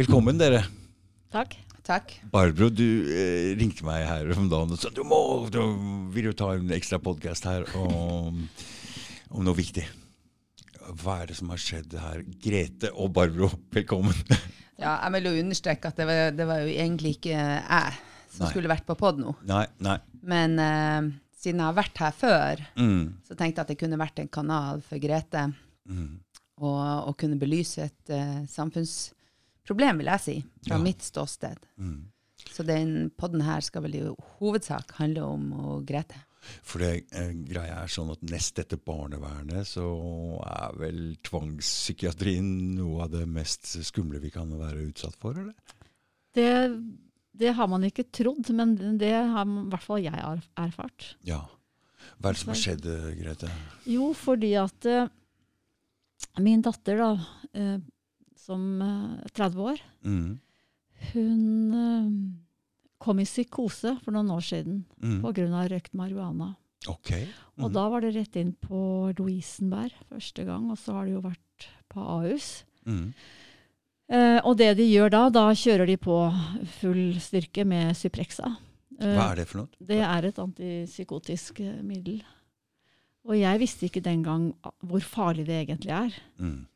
Velkommen, dere. Takk. Takk. Barbro, du eh, ringte meg her om dagen og sa du må, du vil jo ta en ekstra podkast her om, om noe viktig. Hva er det som har skjedd her? Grete og Barbro, velkommen. Ja, jeg vil jo understreke at det var, det var jo egentlig ikke jeg som Nei. skulle vært på pod nå. Nei, nei. Men eh, siden jeg har vært her før, Mm, så tenkte jeg at det kunne vært en kanal for Grete mm. å å kunne belyse et eh, samfunnsproblem, vil jeg si, fra Ja. mitt ståsted. Mm. Så den podden her skal vel i hovedsak handle om og Grete. For det eh, greia er sånn at nest etter barnevernet så er vel tvangspsykiatrien noe av det mest skumle vi kan være utsatt for, eller? Det, det har man ikke trodd, men det har i hvert fall jeg har erfart. Ja. Hva er det som har skjedd, eh, Grete? Jo, fordi at eh, min datter, da, eh, som eh, er 30 år, Mm. hun eh, kom i psykose for noen år siden Mm. pga. røykt marihuana. Ok. Og Mm. da var det rett inn på Lovisenberg første gang, og så har det jo vært på Ahus. Mm. Eh, og det de gjør da, da kjører de på full styrke med Cyprexa. Eh, Hva er det for noe? Det er et antipsykotisk eh, middel. Og jeg visste ikke den gang hvor farlig det egentlig er. Mm.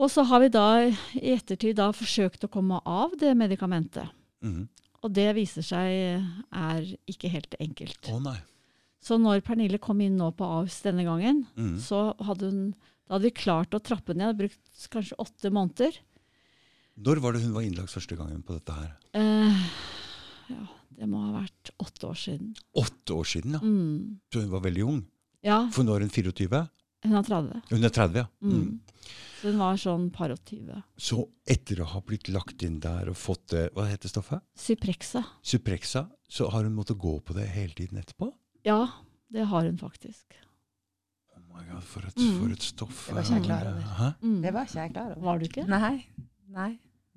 Og så har vi da i ettertid da forsøkt å komme av det medikamentet. Mm. Og det viser seg er ikke helt enkelt. Å nei. Så når Pernille kom inn nå på AUS denne gangen, Mm. så hadde hun da hadde vi klart å trappe ned, brukt kanskje åtte måneder. Når var det hun var innlagt første gangen på dette her? Eh, ja, det må ha vært åtte år siden. Åtte år siden, ja. Mm. Så hun var veldig ung. Ja, For nå er hun 24? Hun er 30. Hun er 30, ja. Mm. Mm. Så hun var sånn par og 20. Så etter å ha blitt lagt inn der og fått det, hva heter stoffet? Cyprexa. Suprexa, så har hun måttet gå på det hele tiden etterpå? Ja, det har hun faktisk. Oh my God, for et, Mm. for et stoff. Det var ikke jeg klar over. Mm. Det var ikke jeg klar over. Var du ikke? Nei. Nei.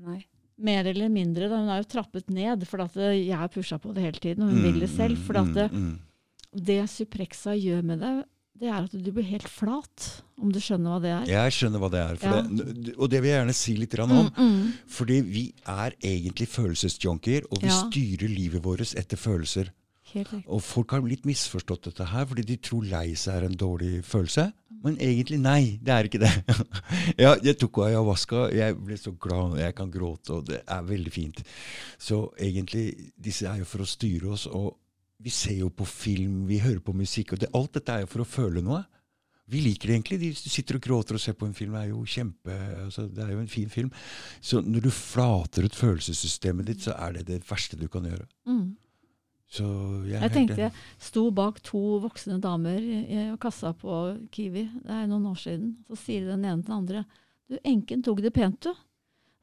Nei. Mer eller mindre. Da. Hun er jo trappet ned, for at eh, jeg har pusha på det hele tiden, og hun vil det selv. For at det, mm, mm. det Suprexa gjør med deg, det er at du blir helt flat, om du skjønner hva det er. Jeg skjønner hva det er. For Ja. det, og det vil jeg gjerne si litt om. Mm, mm. Fordi vi er egentlig følelsesjunkier, og vi Ja. styrer livet vårt etter følelser. Og folk har litt misforstått dette her, fordi de tror lei seg er en dårlig følelse. Men egentlig nei, det er ikke det. ja, jeg tok ayahuasca, jeg ble så glad, jeg kan gråte, og det er veldig fint. Så egentlig, disse er jo for å styre oss, og vi ser jo på film, vi hører på musikk, og det, alt dette er jo for å føle noe. Vi liker det egentlig. De sitter og gråter og ser på en film, det er jo kjempe, altså, det er jo en fin film. Så når du flater ut følelsessystemet ditt, så er det det verste du kan gjøre. Mm. Så jeg, Jeg tenkte jeg sto bak to voksne damer og i kassa på Kiwi, det er noen år siden. Så sier den ene til den andre Du, enken tok det pent, du.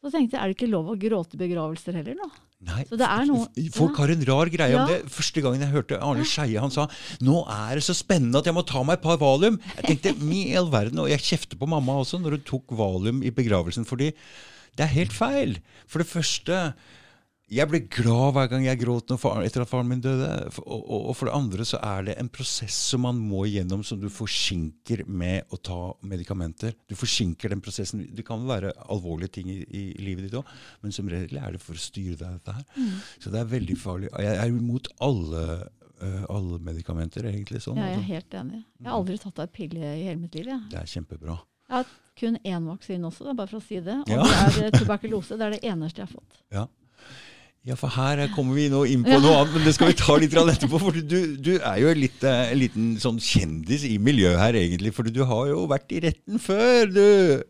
Så tenkte jeg, er det ikke lov å gråte i begravelser heller, da? Nei, Så det er noe- Folk ja. har en rar greie om Ja. det. Første gangen jeg hørte Arne Skeie, han sa 'Nå er det så spennende at jeg må ta meg et par valium'. Jeg tenkte, i all verden, Og jeg kjefter på mamma også når hun tok valium i begravelsen, fordi det er helt feil. For det første jeg ble glad hver gang jeg gråt far, etter at faren min døde. Og, og, og for det andre så er det en prosess som man må igjennom, som du forsinker med å ta medikamenter. Du forsinker den prosessen. Det kan være alvorlige ting i, i livet ditt òg, men som regel er det for å styre deg dette her. Så det er veldig farlig. Jeg er imot alle, eh, alle medikamenter, egentlig. sånn. Jeg er helt enig. Jeg har aldri tatt ei pille i hele mitt liv. Jeg. Det er kjempebra. jeg har kun én vaksine også, er bare for å si det. Og Ja. det er eh, tuberkulose. Det er det eneste jeg har fått. Ja. Ja, for her kommer vi nå inn på noe annet, men det skal vi ta litt etterpå. For du, du er jo en, litt, eh, en liten sånn kjendis i miljøet her, egentlig. For du har jo vært i retten før, du.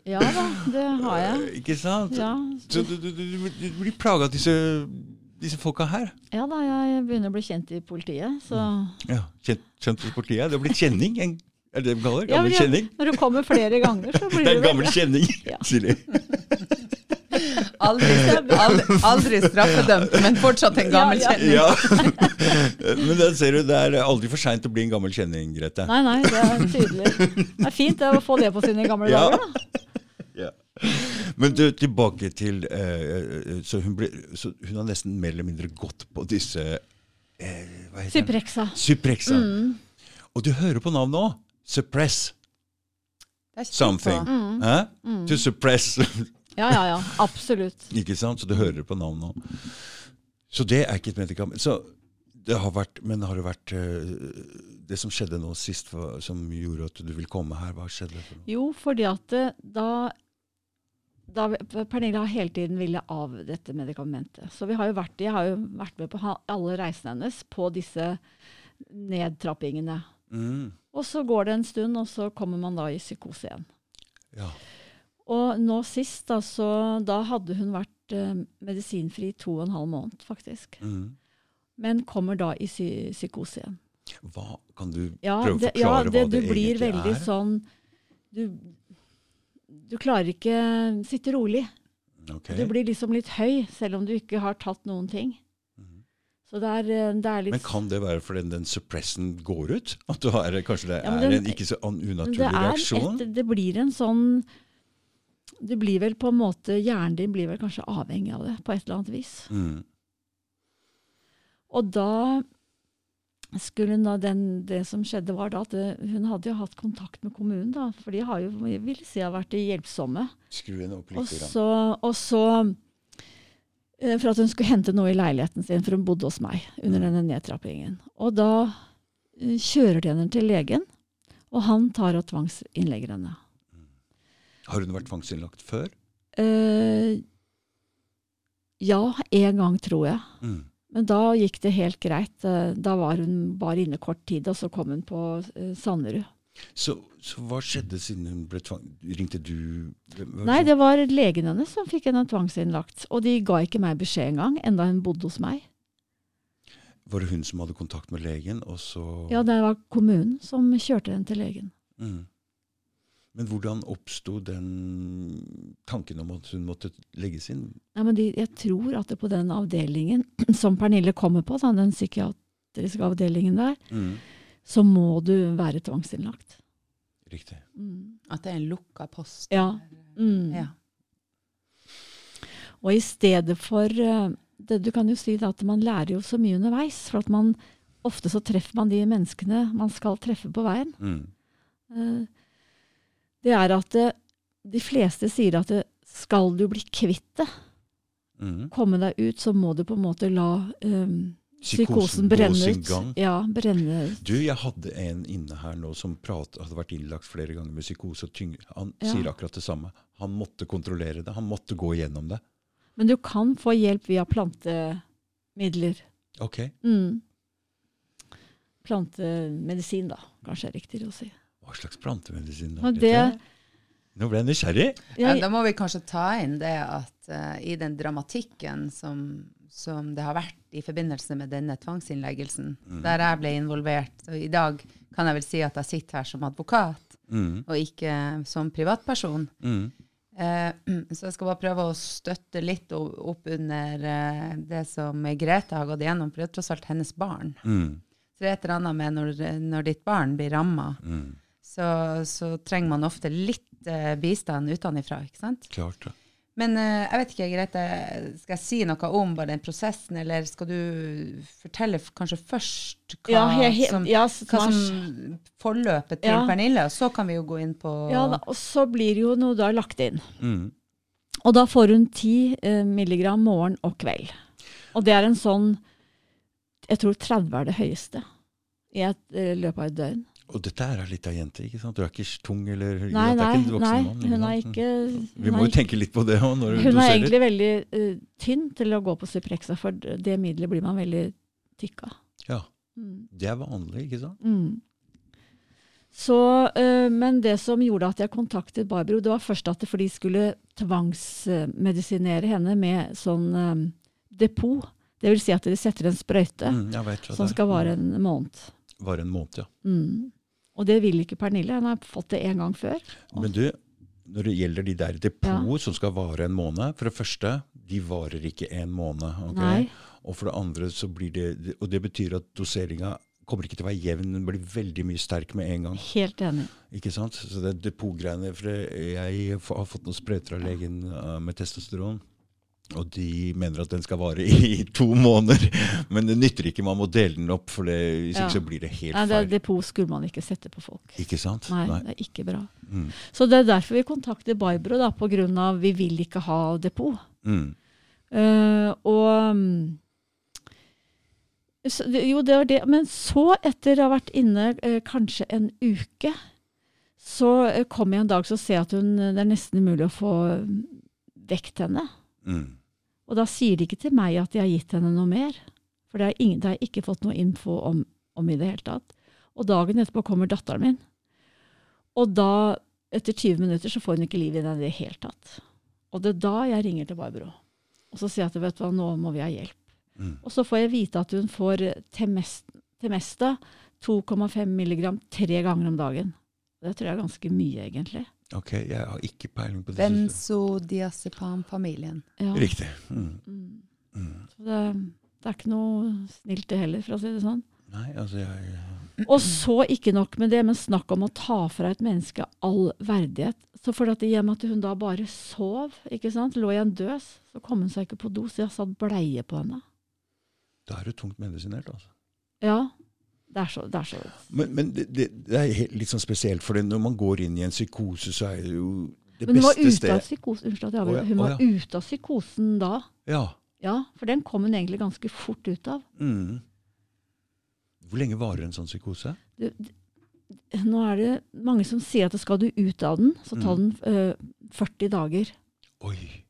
Ja da, det har jeg. Eh, Ikke sant? Ja, Så du, du, du, blir plaga av disse, disse folka her. ja da, jeg begynner å bli kjent i politiet, så Ja, kjent, kjent hos politiet. Det har blitt kjenning. En, er det det de kaller? Ja, Gammel ja, ja, kjenning? Når du kommer flere ganger, så blir Det er en gammel kjenning, Ja. Silje. Aldri, aldri, aldri straffedømt, men fortsatt en gammel Ja, ja. Ja. Men det, ser du, det er aldri for seint å bli en gammel kjenning, Grete. Nei, nei, det er tydelig. Det er fint det, å få det på sine gamle Ja. dager, da. Ja. Men du, tilbake til eh, eh, så, hun ble, så hun har nesten mer eller mindre gått på disse eh, Hva heter det? Cyprexa. Cyprexa. Mm. Og du hører på navnet òg. Suppress Something. Mm. Eh? Mm. To suppress Ja, ja, ja. Absolutt. Ikke sant? Så du hører det på navnet òg. Så det er ikke et medikament. Så det har vært, men har det vært eh, Det som skjedde nå sist, som gjorde at du ville komme her, hva skjedde? For noe? Jo, fordi at eh, da, da Pernille har hele tiden villet av dette medikamentet. Så vi har vært, jeg har jo vært med på alle reisene hennes på disse nedtrappingene. Mm. Og så går det en stund, og så kommer man da i psykose igjen. Ja. Og nå sist, da, så, da hadde hun vært eh, medisinfri to og en halv måned, faktisk. Mm. Men kommer da i psy psykose igjen. Hva Kan du Ja, prøve å forklare ja det, hva det du blir veldig er? sånn du, du klarer ikke sitte rolig. Okay. Du blir liksom litt høy, selv om du ikke har tatt noen ting. Mhm. Så det er, eh, det er litt Men kan det være fordi den suppressen går ut? At du har, kanskje det Ja, den, er en ikke så unaturlig det, er reaksjon? et, det blir en sånn Det blir vel på en måte Hjernen din blir vel kanskje avhengig av det på et eller annet vis. Mm. Og da skulle da den, det som skjedde, var da at hun hadde jo hatt kontakt med kommunen, da. For de har jo, vil si, har vært hjelpsomme. Skru henne opp litt. Og så, og så eh, For at hun skulle hente noe i leiligheten sin, for hun bodde hos meg under denne nedtrappingen. Og da eh, kjører de henne til legen, og han tar og tvangsinnlegger henne. Har hun vært tvangsinnlagt før? Uh, ja, én gang, tror jeg. Mm. Men da gikk det helt greit. Eh, Da var hun bare inne kort tid, og så kom hun på eh, Sanderud. Så, så hva skjedde siden hun ble tvang... Ringte du Nei, det var legen hennes som fikk henne tvangsinnlagt. Og de ga ikke meg beskjed engang, enda hun bodde hos meg. Var det hun som hadde kontakt med legen, og så Ja, det var kommunen som kjørte henne til legen. mm. Men hvordan oppsto den tanken om at hun måtte legges inn? Nei, men de, jeg tror at det på den avdelingen som Pernille kommer på, da, den psykiatriske avdelingen der, Mm. så må du være tvangsinnlagt. Riktig. Mm. At det er en lukka post. Ja. Mm. Ja. Og i stedet for eh, det, Du kan jo si at man lærer jo så mye underveis. For at man ofte så treffer man de menneskene man skal treffe på veien. Mm. Eh, Det er at det, de fleste sier at det, skal du bli kvitt det, Mm. komme deg ut, så må du på en måte la um, psykosen psykosen brenne ut. Ja, brenne ut. Du, jeg hadde en inne her nå som prat, hadde vært innlagt flere ganger med psykose. Han Ja. sier akkurat det samme. Han måtte kontrollere det. Han måtte gå igjennom det. Men du kan få hjelp via plantemidler. Ok. Mm. Plantemedisin, da, kanskje er riktigere å si. Hva slags plantemedisin? da? Det. Nå ble jeg nysgjerrig. Ja, da må vi kanskje ta inn det at uh, i den dramatikken som, som det har vært i forbindelse med denne tvangsinnleggelsen, Mm. der jeg ble involvert og I dag kan jeg vel si at jeg sitter her som advokat, Mm. og ikke som privatperson. Mm. Uh, så jeg skal bare prøve å støtte litt opp under uh, det som Grete har gått igjennom, for det er tross alt hennes barn. Mm. Så det er et eller annet med når, når ditt barn blir ramma, Mm. Så, så trenger man ofte litt eh, bistand utenfra, ikke sant? Klart det. Men eh, jeg vet ikke, Grete, skal jeg si noe om bare den prosessen, eller skal du fortelle kanskje først hva, ja, he, he, som, ja, hva som forløpet til Ja. Pernille, og så kan vi jo gå inn på ja, da, og så blir jo noe da lagt inn. Mm. Og da får hun 10 eh, milligram morgen og kveld. Og det er en sånn Jeg tror 30 er det høyeste i et eh, løpet av et døgn. Og dette er ei lita jente, ikke sant? Du er ikke tung eller Nei, det er nei, ikke en voksen nei mann, hun er ikke Vi må jo tenke litt på det òg når du Hun er egentlig veldig uh, tynn til å gå på Cyprexa, for det middelet blir man veldig tykk av. Ja, Mm. Det er vanlig, ikke sant? Mm. Så, uh, men det som gjorde at jeg kontaktet Barbro, det var først at det for de skulle tvangsmedisinere henne med sånn uh, depot. Det vil si at de setter en sprøyte Mm, som skal vare en måned. Vare en måned, ja. Mm. Og det vil ikke Pernille. Hun har fått det en gang før. Men du, når det gjelder de der depot som skal vare en måned For det første, de varer ikke en måned. Okay? Og for det andre så blir det Og det betyr at doseringa kommer ikke til å være jevn, den blir veldig mye sterk med en gang. Helt enig. Ikke sant? Så det depotgreiene For jeg har fått noen sprøyter av legen uh, med testosteron. Og de mener at den skal vare i to måneder. Men det nytter ikke, man må dele den opp, for det, hvis Ja. ikke så blir det helt Nei, det, feil. depot skulle man ikke sette på folk. Ikke sant? Nei, det er ikke bra. Mm. Så det er derfor vi kontakter Barbro, da, på grunn av vi vil ikke ha depot. Mm. Uh, og mm, så, Jo, det var det. Men så, etter å ha vært inne eh, kanskje en uke, så eh, kom jeg en dag så ser jeg at hun, det er nesten umulig å få mm, vekt henne. Mm. Og da sier de ikke til meg at de har gitt henne noe mer. For det har, ingen, det har jeg ikke fått noe info om, om i det hele tatt. Og dagen etterpå kommer datteren min. Og da, etter 20 minutter, så får hun ikke liv i det i det hele tatt. Og det er da jeg ringer til Barbro. Og så sier jeg at vet du hva, nå må vi ha hjelp. Mm. Og så får jeg vite at hun får Temest- Temesta 2,5 milligram tre ganger om dagen. Det tror jeg er ganske mye, egentlig. Ok, jeg har ikke peiling på det. Benzodiazepam-familien. Ja. Riktig. Mm. Mm. Mm. Så det, det er ikke noe snilt det heller, for å si det sånn. Nei, altså jeg Og så ikke nok med det, men snakk om å ta fra et menneske all verdighet. Så for at i og med at hun da bare sov, ikke sant, lå i en døs, så kom hun seg ikke på do, så jeg satt bleie på henne. Da er du tungt medisinert, altså. Ja, det er så, det er så Men, men det, det, er litt sånn spesielt, for når man går inn i en psykose, så er det jo det Men beste ute av sted psykosen, unnskyld jeg ja. Hun var ute av psykosen da. Ja. Ja, for den kom hun egentlig ganske fort ut av. Mm. Hvor lenge varer en sånn psykose? Du, nå er det mange som sier at skal du ut av den, så tar den eh, 40 dager. Oi.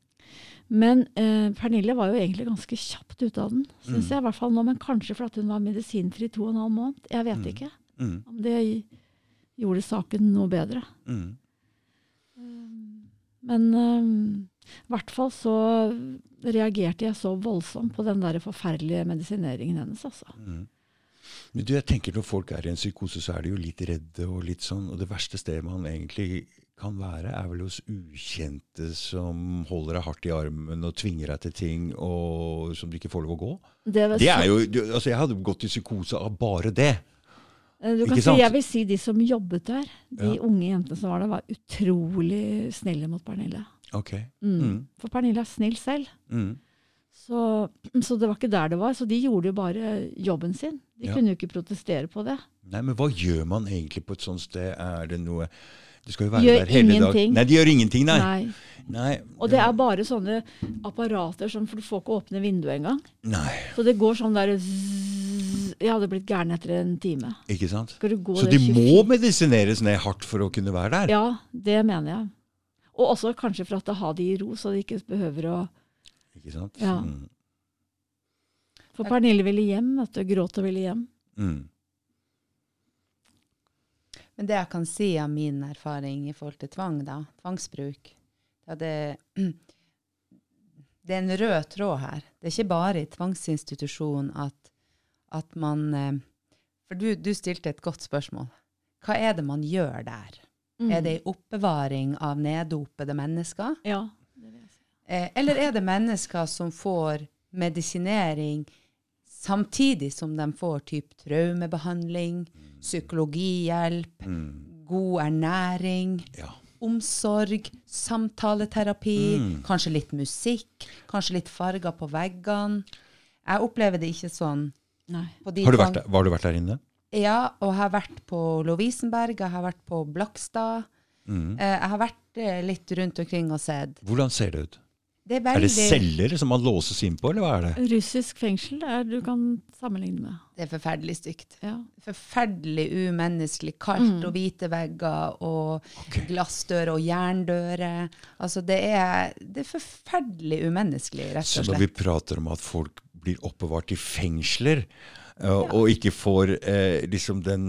Men eh, Pernille var jo egentlig ganske kjapt ute av den, syns Mm. jeg. i hvert fall nå, Men kanskje fordi hun var medisinfri to og en halv måned. Jeg vet Mm. ikke Mm. om det gjorde saken noe bedre. Mm. Men eh, i hvert fall så reagerte jeg så voldsomt på den der forferdelige medisineringen hennes. altså. Mm. Men du, jeg tenker Når folk er i en psykose, så er de jo litt redde. Og litt sånn, og det verste stedet man egentlig kan være, er vel hos ukjente som holder deg hardt i armen og tvinger deg til ting og som du ikke får lov å gå. Det, Det er jo, du, altså Jeg hadde gått i psykose av bare det. Eh, Du kan si, jeg vil si de som jobbet der, de Ja. unge jentene som var der, var utrolig snille mot Pernille. Ok. Mm. Mm. For Pernille er snill selv. Mm. Så, så det var ikke der det var. Så de gjorde jo bare jobben sin. De Ja. kunne jo ikke protestere på det. Nei, men hva gjør man egentlig på et sånt sted? Er det noe Du skal jo være Gjør der hele dag. ingenting. Nei, de gjør ingenting, nei. Nei. Nei. Og det er bare sånne apparater som For du får ikke åpne vinduet engang. Nei, Så det går sånn der zzz, Jeg hadde blitt gæren etter en time. ikke sant? Så de må 24 medisineres ned hardt for å kunne være der? Ja, det mener jeg. Og også kanskje for at å ha de i ro, så de ikke behøver å Ikke sant? Ja. Mm. For Pernille ville hjem, vet du. Gråt og ville hjem. Mm. Men det jeg kan si av min erfaring i forhold til tvang, da, tvangsbruk, det det, er en rød tråd her. Det er ikke bare i tvangsinstitusjon at, at man eh, For du, du stilte et godt spørsmål. Hva er det man gjør der? Mm. Er det en oppbevaring av neddopede mennesker? Ja. Det vil jeg si. Eh, eller er det mennesker som får medisinering samtidig som de får typ traumebehandling, psykologihjelp, Mm. god ernæring, Ja. omsorg, samtaleterapi, Mm. kanskje litt musikk, kanskje litt farger på veggene. Jeg opplever det ikke sånn. Nei. Har du vært der, var du vært der inne? Ja, og jeg har vært på Lovisenberg, jeg har vært på Blakstad. Mm. Eh, Jeg har vært eh, litt rundt omkring og sett. Hvordan ser det ut? Det er Er det celler som man låses inn på, eller hva er det? Russisk fengsel er du kan sammenligne med. Det er forferdelig stygt. Ja. forferdelig umenneskelig. Kaldt Mm. og hvite vegger og okay. glassdører og jerndører. Altså, det er, det er forferdelig umenneskelig, rett og slett. Så når vi prater om at folk blir oppbevart i fengsler, eh, og ikke får uh, liksom den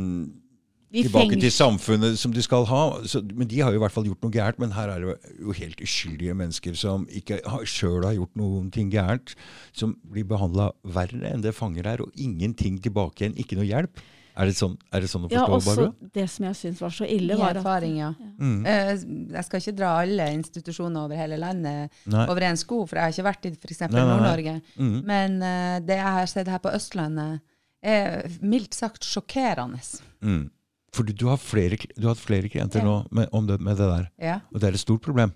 tilbake fengs- til samfunnet som de skal ha. Så, men de har jo i hvert fall gjort noe gærent. Men her er det jo helt uskyldige mennesker som ikke har, sjøl har gjort noen ting gærent, som blir behandla verre enn det fanger er, og ingenting tilbake igjen. Ikke noe hjelp. Er det sånn, er det sånn å Ja, også Barbara? det som jeg syns var så ille, var at erfaring, ja. Mm. Eh, Jeg skal ikke dra alle institusjoner over hele landet Nei. over en sko, for jeg har ikke vært i f.eks. Nord-Norge. Mm. Men uh, det jeg har sett her på Østlandet, er mildt sagt sjokkerende. Mm. For du, du, har flere, du har hatt flere klienter Ja. nå med, om det, med det der, Ja. og det er et stort problem.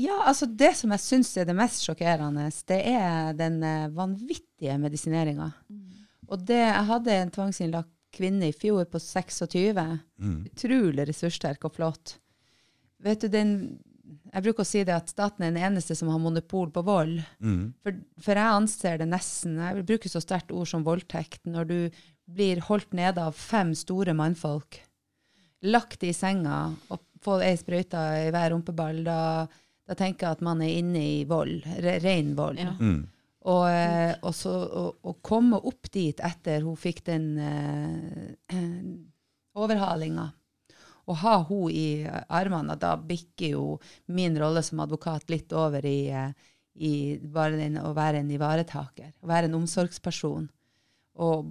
Ja, altså det som jeg syns er det mest sjokkerende, det er den eh, vanvittige medisineringa. Og det, jeg hadde en tvangsinnlagt kvinne i fjor på 26. Mm. Utrolig ressurssterk og flott. Vet du, den, jeg bruker å si det at staten er den eneste som har monopol på vold. Mm. For, for jeg anser det nesten Jeg bruker så sterkt ord som voldtekt. Når du blir holdt nede av fem store mannfolk, lagt i senga og får ei sprøyte i hver rumpeball, da, da tenker jeg at man er inne i vold. Re, ren vold. Ja. Mm. Og, eh, og så å, å komme opp dit etter hun fikk den eh, overhalinga, og ha hun i armene, da bikker jo min rolle som advokat litt over i, eh, i bare den å være en ivaretaker, å være en omsorgsperson. Og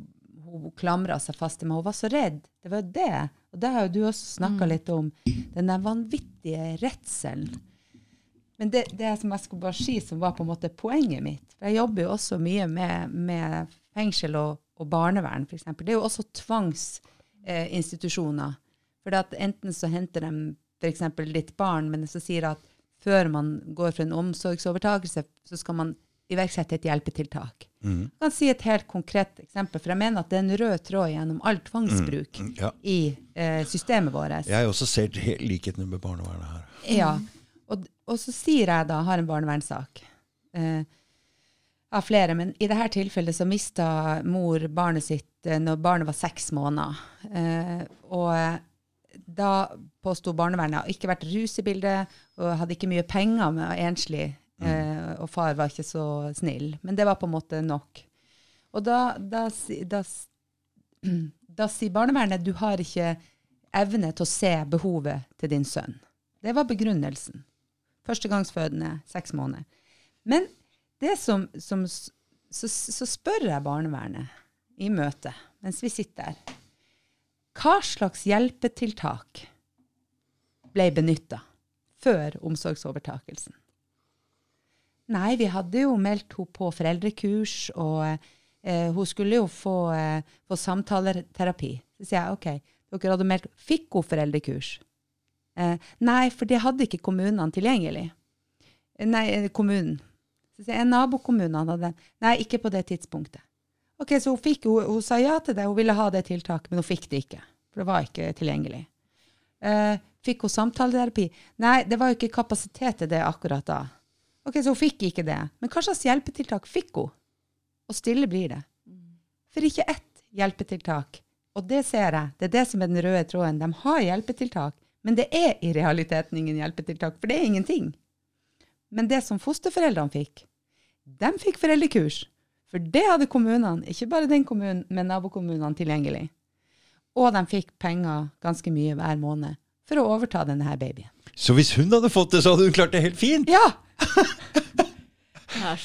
hun klamra seg fast til meg. Hun var så redd. Det var det. Og det har jo du også snakka Mm. litt om. Den der vanvittige redselen. Men det, det som jeg skulle bare si, som var på en måte poenget mitt For jeg jobber jo også mye med, med fengsel og, og barnevern, f.eks. Det er jo også tvangsinstitusjoner. for at enten så henter de f.eks. ditt barn, men så sier at før man går for en omsorgsovertakelse, så skal man iverksette et hjelpetiltak. Mm. Jeg kan si et helt konkret eksempel, for jeg mener at det er en rød tråd gjennom all tvangsbruk Mm. Ja. i eh, systemet vårt. Jeg også ser helt likhetene med barnevernet her. Ja. Og, og så sier jeg da, har en barnevernssak. Eh, av flere, men i dette tilfellet så mista mor barnet sitt eh, når barnet var seks måneder. Eh, og eh, da påsto barnevernet har ikke vært rus i bildet, og hadde ikke mye penger med å være. Eh, og far var ikke så snill. Men det var på en måte nok. Og da, da, da, da sier barnevernet du har ikke evne til å se behovet til din sønn. Det var begrunnelsen. Førstegangsfødende, seks måneder. Men det som, som så, så spør jeg barnevernet i møtet, mens vi sitter der, hva slags hjelpetiltak ble benytta før omsorgsovertakelsen? Nei, vi hadde jo meldt henne på foreldrekurs, og eh, hun skulle jo få, eh, få samtaleterapi. Så sier jeg OK, dere hadde meldt Fikk hun foreldrekurs? Eh, nei, for det hadde ikke kommunene tilgjengelig. Eh, Nei, eh, kommunen. Så sier jeg nabokommunene hadde den. Nei, ikke på det tidspunktet. Ok, Så hun, fikk, hun, hun sa ja til det, hun ville ha det tiltaket, men hun fikk det ikke. For det var ikke tilgjengelig. Eh, fikk hun samtaleterapi? Nei, det var jo ikke kapasitet til det akkurat da. Ok, Så hun fikk ikke det. Men hva slags hjelpetiltak fikk hun? Og stille blir det. For ikke ett hjelpetiltak. Og det ser jeg. Det er det som er den røde tråden. De har hjelpetiltak, men det er i realiteten ingen hjelpetiltak, for det er ingenting. Men det som fosterforeldrene fikk, de fikk foreldrekurs. For det hadde kommunene, ikke bare den kommunen, men nabokommunene tilgjengelig. Og de fikk penger ganske mye hver måned for å overta denne babyen. Så hvis hun hadde fått det, så hadde hun klart det helt fint! Ja!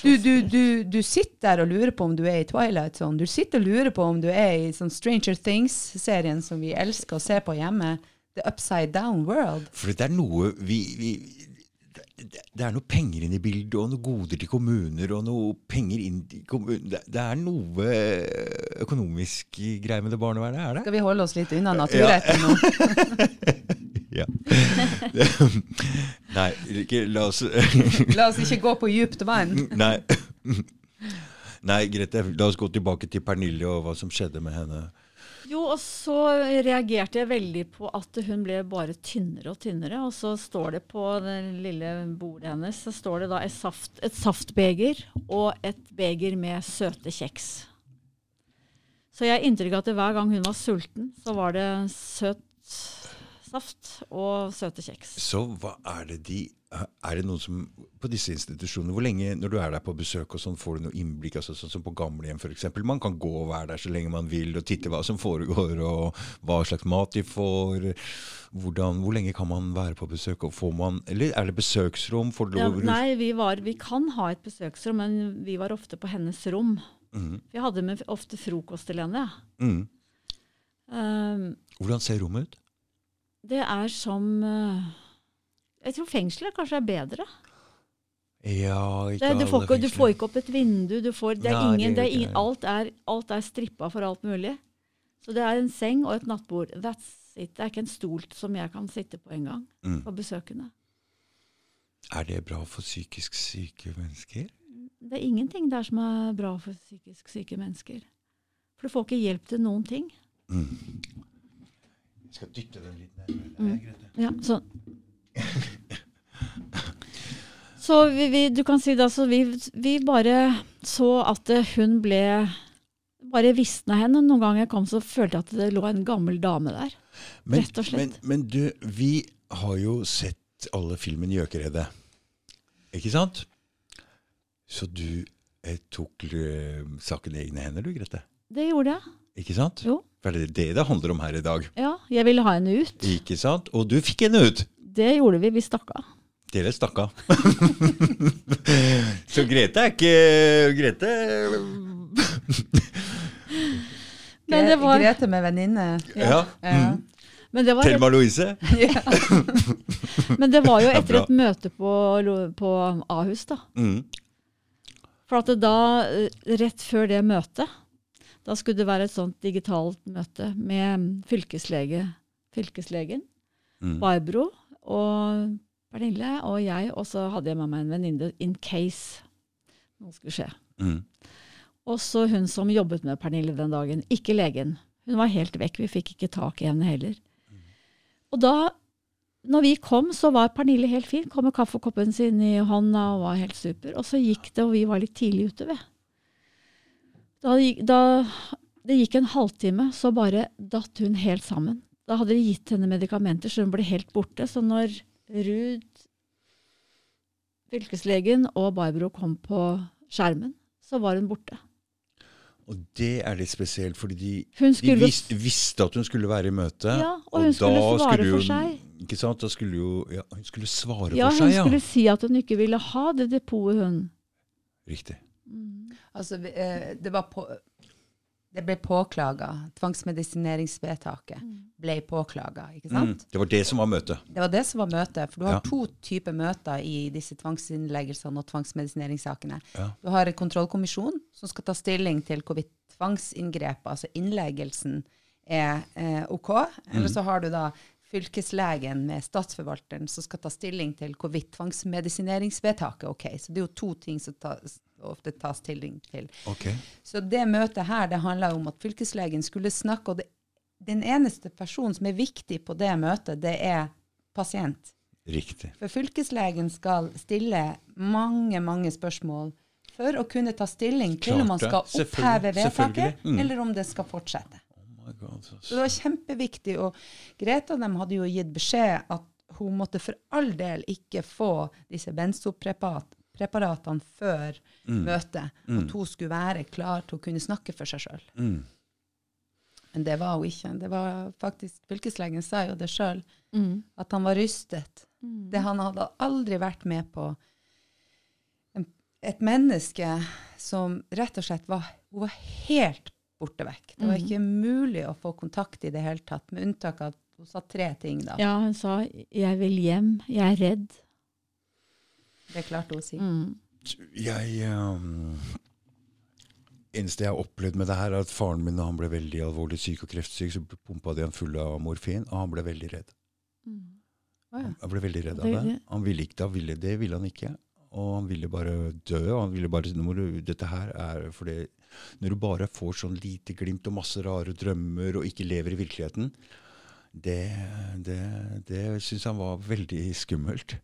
Du, du, du, du sitter der og lurer på om du er i Twilight Zone. Du sitter og lurer på om du er i sånn Stranger Things-serien som vi elsker å se på hjemme. The Upside Down World. For det er noe vi, vi det det er noe penger inn i bildet, og noe goder til kommuner, og noe penger inn til kommuner Det, det er noe økonomisk greie med det barnevernet, er det? Skal vi holde oss litt unna naturretten nå? Ja. Nei, ikke, la oss La oss ikke gå på djupt vann. Nei. Nei, Grete, la oss gå tilbake til Pernille og hva som skjedde med henne. Jo, og så reagerte jeg veldig på at hun ble bare tynnere og tynnere. Og så står det på det lille bordet hennes så står det da et, saft, et saftbeger og et beger med søte kjeks. Så jeg har inntrykk av at hver gang hun var sulten, så var det søt saft og søte kjeks. Så hva er det de Er det noen som På disse institusjonene, hvor lenge når du er der på besøk og sånn, får du noe innblikk? altså Sånn som på gamlehjem f.eks. Man kan gå og være der så lenge man vil og titte hva som foregår, og hva slags mat de får. Hvordan, hvor lenge kan man være på besøk? og får man, Eller er det besøksrom? Ja, nei, vi, var, vi kan ha et besøksrom, men vi var ofte på hennes rom. Mm. Vi hadde med ofte frokost til henne. Mm. Um, Hvordan ser rommet ut? Det er som eh, Jeg tror fengselet kanskje er bedre. Ja, ikke Det, du, får ikke, du får ikke opp et vindu. Du får, det er Nei, ingen, det det er ingen, alt, er, alt er strippa for alt mulig. Så det er en seng og et nattbord. That's it. Det er ikke en stol som jeg kan sitte på engang Mm. for besøkende. Er det bra for psykisk syke mennesker? Det er ingenting der som er bra for psykisk syke mennesker. For du får ikke hjelp til noen ting. Mm. Jeg skal dytte den litt nærmere. Mm. Ja, sånn. Så vi, vi, du kan si det, altså, vi, vi bare så at eh, hun ble bare visna henne. Noen ganger jeg kom, så følte jeg at det lå en gammel dame der. Men, Rett og slett. Men, men du, vi har jo sett alle filmen 'Gjøkeredet'. Ikke sant? Så du eh, tok eh, saken i egne hender, du, Grete. Det gjorde jeg. Ikke sant? Jo. For det er det det handler om her i dag. Ja, jeg ville ha henne ut. Ikke sant? Og du fikk henne ut! Det gjorde vi. Vi stakk av. Dere stakk av. Så Grete er ikke Grete Men det var, Grete med venninne. Ja. Ja. Mm. men det var, Thelma Louise. Ja. men det var jo etter et møte på, på Ahus, da. Mm. For at da, eh, rett før det møtet, da skulle det være et sånt digitalt møte med fylkeslege, fylkeslegen, Mm. Barbro og Pernille og jeg, og så hadde jeg med meg en venninne in case noe skulle skje. Mm. Og så hun som jobbet med Pernille den dagen, ikke legen. Hun var helt vekk, vi fikk ikke tak i henne heller. Og da, når vi kom, så var Pernille helt fin, kom med kaffekoppen sin i hånda og var helt super. Og så gikk det, og vi var litt tidlig ute ved. Da, da det gikk en halvtime, så bare datt hun helt sammen. Da hadde de gitt henne medikamenter, så hun ble helt borte. Så når Ruud, fylkeslegen og Barbro kom på skjermen, så var hun borte. Og det er litt spesielt, fordi de, skulle, de visste, visste at hun skulle være i møte. Ja, og hun skulle svare skulle for seg. Ikke sant? Da skulle jo, ja, hun skulle svare Ja, for hun seg, ja. skulle si at hun ikke ville ha det depotet, hun. Riktig. Altså, eh, det, var på, det ble påklaga. Tvangsmedisineringsvedtaket ble påklaga, ikke Mm. Det var det som var møtet. Det var det som var møtet. For du har Ja. to typer møter i disse tvangsinnleggelsene og tvangsmedisineringssakene. Ja. Du har en kontrollkommisjon som skal ta stilling til hvorvidt tvangsinngrepet, altså innleggelsen, er eh, OK. Eller så har du da fylkeslegen med statsforvalteren som skal ta stilling til hvorvidt tvangsmedisineringsvedtaket er OK. Så det er jo to ting som tas, ofte tas stilling til. Okay. Så det møtet her, det handla om at fylkeslegen skulle snakke, og det, den eneste personen som er viktig på det møtet, det er pasient. Riktig. For fylkeslegen skal stille mange, mange spørsmål for å kunne ta stilling til om man skal oppheve vedtaket, Mm. eller om det skal fortsette. Oh my God. så- Så det var kjempeviktig. Og Greta dem hadde jo gitt beskjed at hun måtte for all del ikke få disse benzopreparatene før møtet. At hun skulle være klar til å kunne snakke for seg sjøl. Mm. Men det var hun ikke. Det var faktisk, Fylkeslegen sa jo det sjøl, Mm. at han var rystet. Det Han hadde aldri vært med på et menneske som rett og slett var Hun var helt borte vekk. Det var ikke mulig å få kontakt i det hele tatt, med unntak av at hun sa tre ting. da. Ja, hun sa 'jeg vil hjem, jeg er redd'. Det klarte hun å si. Mm. Jeg um, eneste jeg har opplevd med det her, er at faren min da han ble veldig alvorlig syk og kreftsyk, så pumpa de han full av morfin, og han ble veldig redd. Ja. Han ble veldig redd av Det- Han ville ikke, det ville, det ville han ikke. Og han ville bare dø. og Han ville bare, si, dette her er for Når du bare får sånn lite glimt og masse rare drømmer og ikke lever i virkeligheten, det, det, det syns han var veldig skummelt.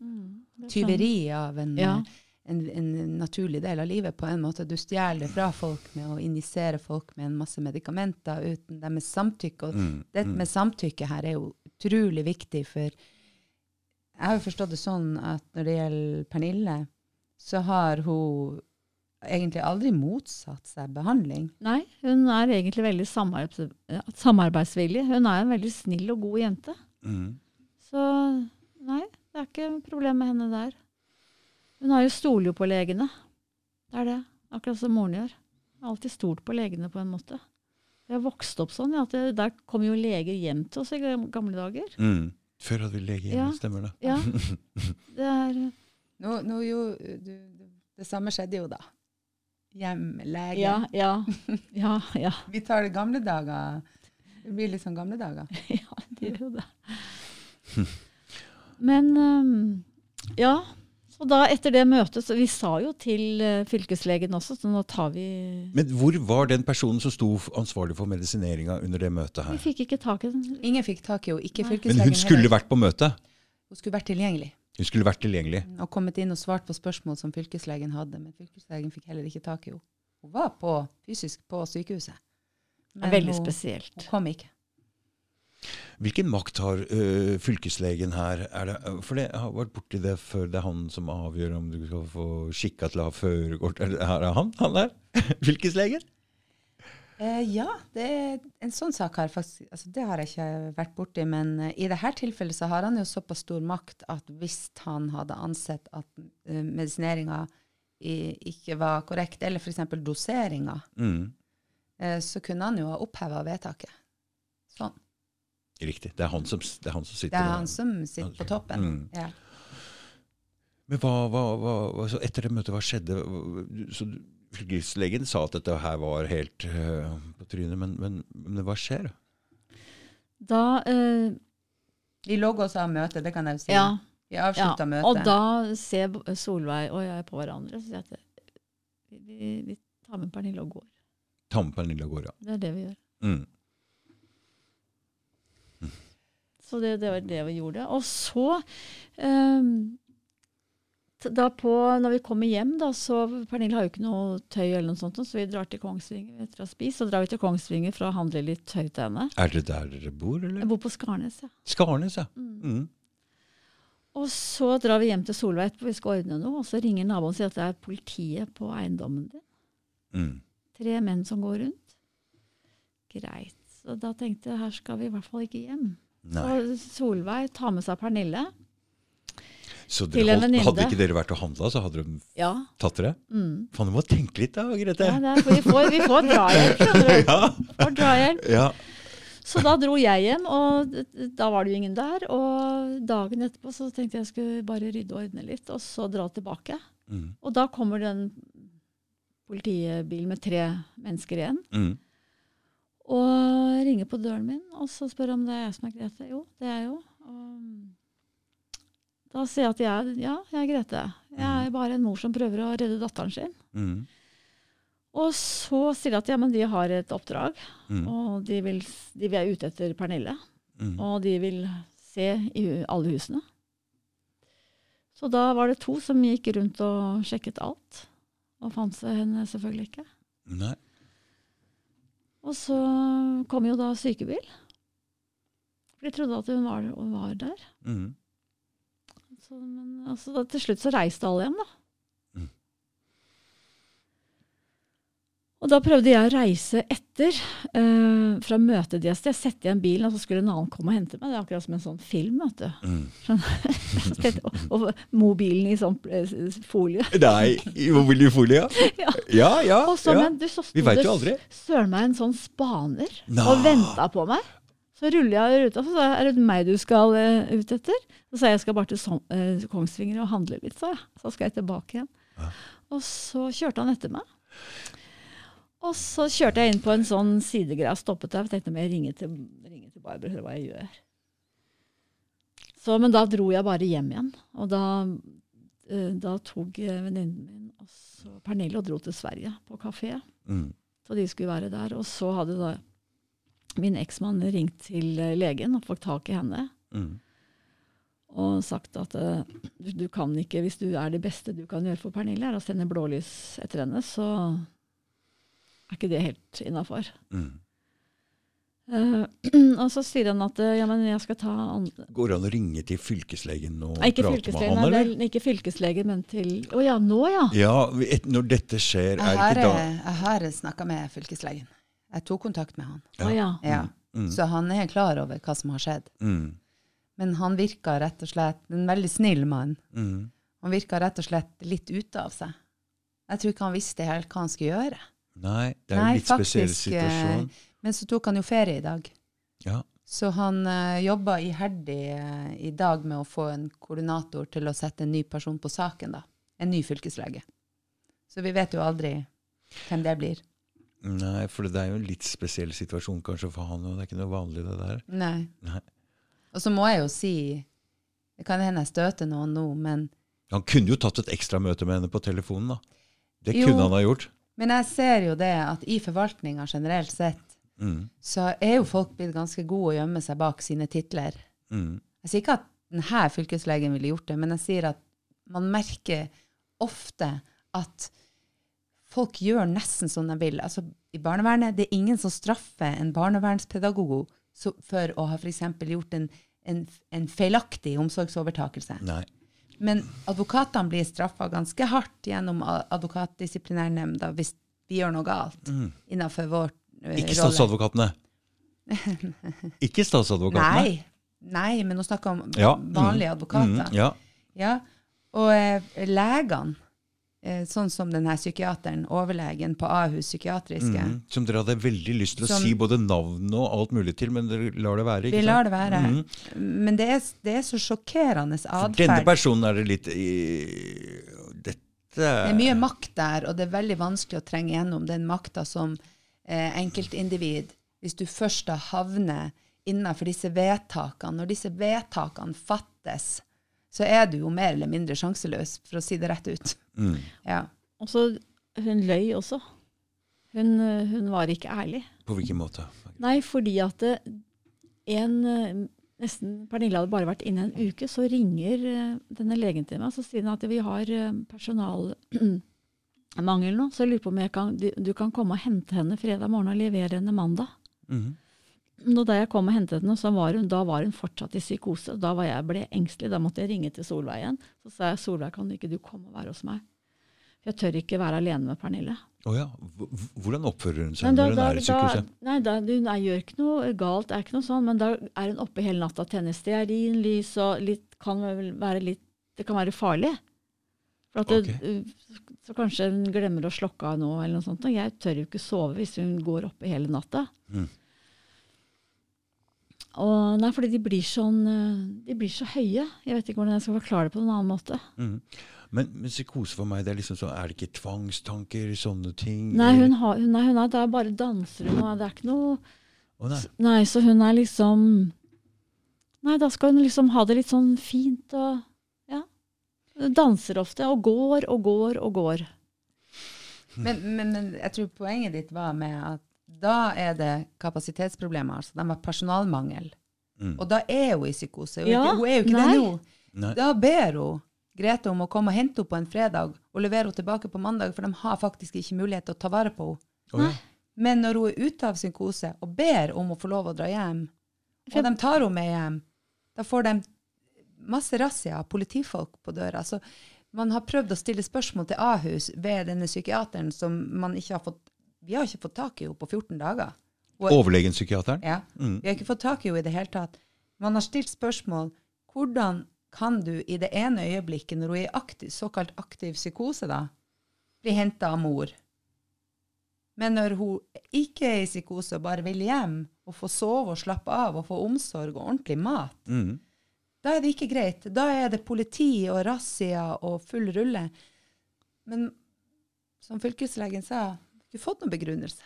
Tyveri av en, Ja. en, en naturlig del av livet, på en måte. Du stjeler det fra folk med å injisere folk med en masse medikamenter uten deres samtykke. Og Mm, dette med samtykke her er jo utrolig viktig, for jeg har jo forstått det sånn at når det gjelder Pernille, så har hun egentlig aldri motsatt seg behandling. Nei, hun er egentlig veldig samarbeidsvillig. Hun er en veldig snill og god jente. Mm. Så nei, det er ikke noe problem med henne der. Hun har jo stoler jo på legene. Det er det. Akkurat som moren gjør. Hun har alltid stolt på legene på en måte. Vi har vokst opp sånn. Ja, at det, der kom jo leger hjem til oss i gamle dager. Mm. Før hadde vi lege hjemme, Ja. stemmer det? Ja, det er Nå, nå jo, du, du, det samme skjedde jo da. Hjemlege. Ja, ja. Ja, ja. Vi tar det gamle dager. Det blir litt sånn gamle dager. Ja, det gjør jo det. Men um, ja, Så da etter det møtet, så Vi sa jo til eh, fylkeslegen også, så nå tar vi Men hvor var den personen som sto ansvarlig for medisineringa under det møtet her? Vi fikk ikke tak i den. Ingen fikk tak i henne, ikke fylkeslegen Men hun skulle heller. vært på møtet? Hun skulle vært tilgjengelig. Hun skulle vært tilgjengelig? Og kommet inn og svart på spørsmål som fylkeslegen hadde. Men fylkeslegen fikk heller ikke tak i henne. Hun var på, fysisk på sykehuset. Er veldig hun, spesielt. hun kom ikke. Hvilken makt har ø, fylkeslegen her? Er det, for det, har vært borti det før. Det er han som avgjør om du skal få skikka til å ha førerkort. Er er det han? Han der? Fylkeslegen? Eh, ja, det en sånn sak har faktisk altså Det har jeg ikke vært borti, men eh, i dette tilfellet så har han jo såpass stor makt at hvis han hadde ansett at uh, medisineringa ikke var korrekt, eller f.eks. doseringa, Mm. eh, så kunne han jo ha oppheva vedtaket. Sånn. Riktig. Det er han som, det er han som sitter Det er han som sitter på toppen. Mm. Ja. Men hva, hva, hva, etter det møtet, hva skjedde? Hva- Så Fylkeslegen sa at dette her var helt uh, på trynet, men, men, men hva skjer? Da uh, Vi logger oss av møtet, det kan jeg jo si. Ja. Vi ja. møtet. Og da ser Solveig og jeg på hverandre og sier at vi, vi, vi tar med Pernille og går. Ta med Pernille går, ja. Det er det vi gjør. Mm. Så det, det var det vi gjorde. Og så ehm, t- da på, Når vi kommer hjem, da, så Pernille har jo ikke noe tøy, eller noe sånt, så vi drar til Kongsvinger etter å ha spist. Så drar vi til Kongsvinger for å handle litt tøy til henne. Er det der dere bor, eller? Jeg bor på Skarnes, ja. Skarnes, ja. Mm. Mm. Og så drar vi hjem til Solveig etterpå, vi skal ordne noe, og så ringer naboen og sier at det er politiet på eiendommen din. Mm. Tre menn som går rundt. Greit. Så da tenkte jeg her skal vi i hvert fall ikke hjem. Nei. Så Solveig tar med seg Pernille. Så dere holdt, hadde ikke dere vært og handla, så hadde de Ja. tatt dere? Mm. Faen, du må tenke litt da, Grete. ja det er, vi, får, vi får drahjelp, skjønner du. Ja. Så da dro jeg hjem, og da var det jo ingen der. Og dagen etterpå så tenkte jeg skulle bare rydde og ordne litt, og så dra tilbake. Mm. Og da kommer den politibilen med tre mennesker igjen. Mm. Og ringer på døren min og så spør om det er jeg som er Grete. Jo, det er jeg jo. Og da sier jeg at jeg, ja, jeg er Grete. Jeg er bare en mor som prøver å redde datteren sin. Mm. Og så sier de at ja, men de har et oppdrag, Mm. og de, vil, de er ute etter Pernille. Mm. Og de vil se i alle husene. Så da var det to som gikk rundt og sjekket alt. Og fant seg henne selvfølgelig ikke. Nei. Og så kom jo da sykebil. For de trodde at hun var, var der. Mm. Så, men altså, da, til slutt så reiste alle hjem, da. Mm. Og da prøvde jeg å reise etter, uh, fra møtet deres. Jeg sette igjen bilen, og så skulle en annen komme og hente meg. Det er akkurat som en sånn film. vet du. Mm. Og, og mobilen i sånn eh, folie. Nei, i vil i folie? Ja. Ja, ja. Og så, ja. men du, så sto det søren meg en sånn spaner Nå. og venta på meg. Så ruller jeg ruta, så sa jeg, er det meg du skal uh, ut etter? Så sa jeg jeg skal bare til Som- uh, Kongsvinger og handle litt, sa jeg. Så skal jeg tilbake igjen. Ja. Og så kjørte han etter meg. Og så kjørte jeg inn på en sånn sidegreie, stoppet der og tenkte om jeg ringer til, ringer til Barbro og hører hva jeg gjør. Så, men da dro jeg bare hjem igjen. Og da, uh, da tok venninnen min og så Pernille og dro til Sverige på kafé. Mm. Så de skulle være der. Og så hadde da min eksmann ringt til eh, legen og fått tak i henne. Mm. Og sagt at eh, du, kan ikke, hvis du er det beste du kan gjøre for Pernille, er å sende blålys etter henne, så er ikke det helt innafor. Mm. Uh, og så sier han at ja, men jeg skal ta andre Går det an å ringe til fylkeslegen og Nei, prate med han, nei, eller? Nei, ikke fylkeslegen, men til Å ja, nå ja! Ja, et, når dette skjer, er Jeg det har, ikke da jeg har snakka med fylkeslegen. Jeg tok kontakt med han. Å ja. Ja. Mm. Så han er klar over hva som har skjedd. Mm. Men han virka rett og slett en veldig snill mann. Mm. Han virka rett og slett litt ute av seg. Jeg tror ikke han visste helt hva han skulle gjøre. Nei, det er jo litt spesiell situasjon. eh, Men så tok han jo ferie i dag. Ja. Så han uh, jobba iherdig uh, i dag med å få en koordinator til å sette en ny person på saken. da. En ny fylkeslege. Så vi vet jo aldri hvem det blir. Nei, for det er jo en litt spesiell situasjon kanskje for han, og det er ikke noe vanlig det der. Nei. Nei. Og så må jeg jo si Det kan hende jeg støter noen nå, men Han kunne jo tatt et ekstra møte med henne på telefonen, da. Det Jo. kunne han ha gjort. Men jeg ser jo det at i forvaltninga generelt sett, Mm. så er jo folk blitt ganske gode å gjemme seg bak sine titler. Mm. Jeg sier ikke at denne fylkeslegen ville gjort det, men jeg sier at man merker ofte at folk gjør nesten som de vil. Altså, I barnevernet det er ingen som straffer en barnevernspedagog for å ha f.eks. gjort en, en, en feilaktig omsorgsovertakelse. Nei. Men advokatene blir straffa ganske hardt gjennom advokatdisiplinærnemnda hvis vi gjør noe galt innenfor vår rolle. Ikke statsadvokatene. Ikke statsadvokatene. Nei. Nei, men nå snakker jeg om Ja. vanlige advokater. Mm, ja. Ja, og eh, legene, eh, sånn som denne psykiateren, overlegen på Ahus psykiatriske, Mm, som dere hadde veldig lyst til å Som- si både navn og alt mulig til, men dere lar det være. ikke vi lar det være. Mm. Men det er, det er så sjokkerende For denne personen er det litt i, Dette Det er mye makt der, og det er veldig vanskelig å trenge gjennom den makta som eh, enkeltindivid, hvis du først da havner innenfor disse vedtakene. Når disse vedtakene fattes, så er du jo mer eller mindre sjanseløs, for å si det rett ut. Mm. Ja. Og så hun løy også. Hun, eh, hun var ikke ærlig. På hvilken måte? Nei, fordi at det, en eh, nesten Pernille hadde bare vært inne en uke, så ringer eh, denne legen til meg så sier hun at vi har eh, personalmangel nå, så jeg lurer på om jeg kan, du, du kan komme og hente henne fredag morgen og levere henne mandag. Mhm. Nå da jeg kom og hentet henne, så var hun, da var hun fortsatt i psykose. Da var jeg, ble jeg engstelig. Da måtte jeg ringe til Solveig igjen. Så sa jeg Solveig, kan ikke du komme og være hos meg? Jeg tør ikke være alene med Pernille. Oh ja. Hvordan oppfører hun seg da, når hun da, er i da, sykehuset? nei, da, hun er, gjør ikke noe galt, det er ikke noe sånn, men da er hun oppe hele natta, tenner stearinlys og litt, kan vel være litt Det kan være farlig. For at det, uh, så kanskje hun glemmer å slokke av noe, eller noe sånt. Og jeg tør jo ikke sove hvis hun går oppe hele natta. Mm. Og, nei, fordi de blir sånn uh, De blir så høye. Jeg vet ikke hvordan jeg skal forklare det på en annen måte. Mm. Men, men psykose for meg, det er liksom sånn, er det ikke tvangstanker, sånne ting? Nei, hun, har, hun, er, hun er der bare danser hun, og det er ikke noe oh, nei. Nei, så hun er liksom Nei, da skal hun liksom ha det litt sånn fint og Ja. Danser ofte, og går og går og går. Men, men, men jeg tror poenget ditt var med at da er det kapasitetsproblemer. altså De har personalmangel. Mm. Og da er hun i psykose. Hun, Ja, ikke- hun er jo ikke nei. det nå. Nei. Da ber hun Grete om å komme og hente henne på en fredag og levere henne tilbake på mandag, for de har faktisk ikke mulighet til å ta vare på henne. Men når hun er ute av psykose og ber om å få lov å dra hjem, og de tar henne med hjem, da får de masse razzia av politifolk på døra. Så man har prøvd å stille spørsmål til Ahus ved denne psykiateren som man ikke har fått Vi har ikke fått tak i henne på 14 dager. Overlegen psykiateren? ja. Mm. Vi har ikke fått tak i henne i det hele tatt. Man har stilt spørsmål hvordan kan du i det ene øyeblikket, når hun er i aktiv, såkalt aktiv psykose, da, bli henta av mor? Men når hun ikke er i psykose og bare vil hjem og få sove og slappe av og få omsorg og ordentlig mat, Mm. da er det ikke greit. Da er det politi og razzia og full rulle. Men som fylkeslegen sa, du har fått noen begrunnelse.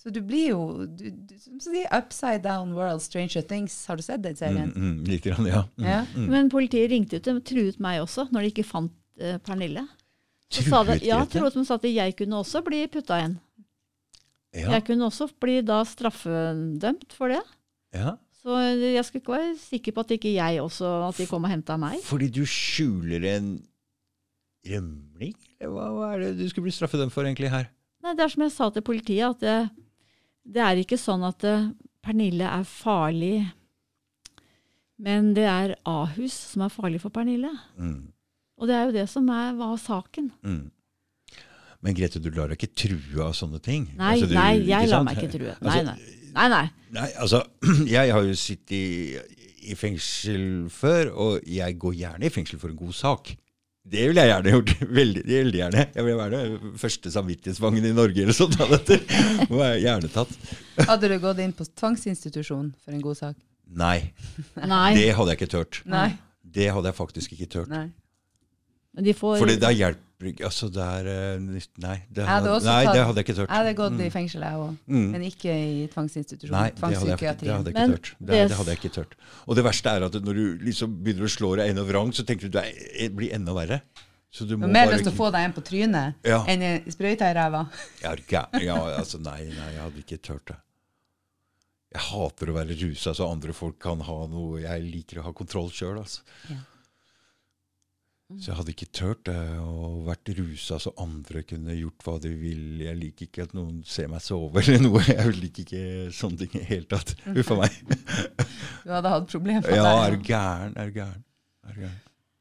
Så du blir jo du, du, som de sier, Upside Down World, Stranger Things. Har du sett den Mm, serien? mm, litt grann, ja. Mm. Ja. Men politiet ringte ut og truet meg også, når de ikke fant uh, Pernille. Så sa det, Truet ja, truet de sa at jeg kunne også bli putta inn. Ja. Jeg kunne også bli da straffedømt for det. ja. Så jeg skulle ikke være sikker på at ikke jeg også at de kom og henta meg. Fordi du skjuler en rømling? Hva, hva er det du skulle bli straffedømt for egentlig her? Nei, det er som jeg sa til politiet, at det, det er ikke sånn at eh, Pernille er farlig, men det er Ahus som er farlig for Pernille. Mm. Og det er jo det som er, var saken. Mm. Men Grete, du lar deg ikke true av sånne ting? Nei, Altså, du- nei, jeg lar meg ikke true. Nei, Altså, nei. Nei, nei. Nei, altså, jeg har jo sittet i, i fengsel før, og jeg går gjerne i fengsel for en god sak. Det ville jeg gjerne gjort. Veldig, veldig gjerne. Jeg vil være den første samvittighetsfangen i Norge eller sånt. dette. Må jeg gjerne tatt. Hadde du gått inn på tvangsinstitusjon for en god sak? Nei, nei. det hadde jeg ikke turt. Nei. Det hadde jeg faktisk ikke turt. Nei. De får Fordi da hjelper ikke Altså, det er eh, Nei, det, hadde nei, tatt- det hadde jeg ikke turt. Jeg hadde gått Mm. i fengsel, jeg òg. Mm. Men ikke i tvangsinstitusjon. Nei, det hadde, jeg, det hadde jeg ikke tørt. Det, det- det hadde jeg ikke tørt. Og det verste er at når du liksom begynner å slå deg enda vrang, så tenker du det er- blir enda verre. Så du må mer bare lyst til å få deg en på trynet Ja. enn en sprøyta i ræva. Er Ja, altså nei, nei, jeg hadde ikke tørt det. Jeg hater å være rusa så andre folk kan ha noe Jeg liker å ha kontroll sjøl, altså. Ja. Så jeg hadde ikke tørt det å vært rusa så andre kunne gjort hva de vil. Jeg liker ikke at noen ser meg sove eller noe. Jeg liker ikke sånne ting i det hele tatt. Huff a meg. Du hadde hatt problemer med Ja, er det. du gæren? Er du gæren? Gæren?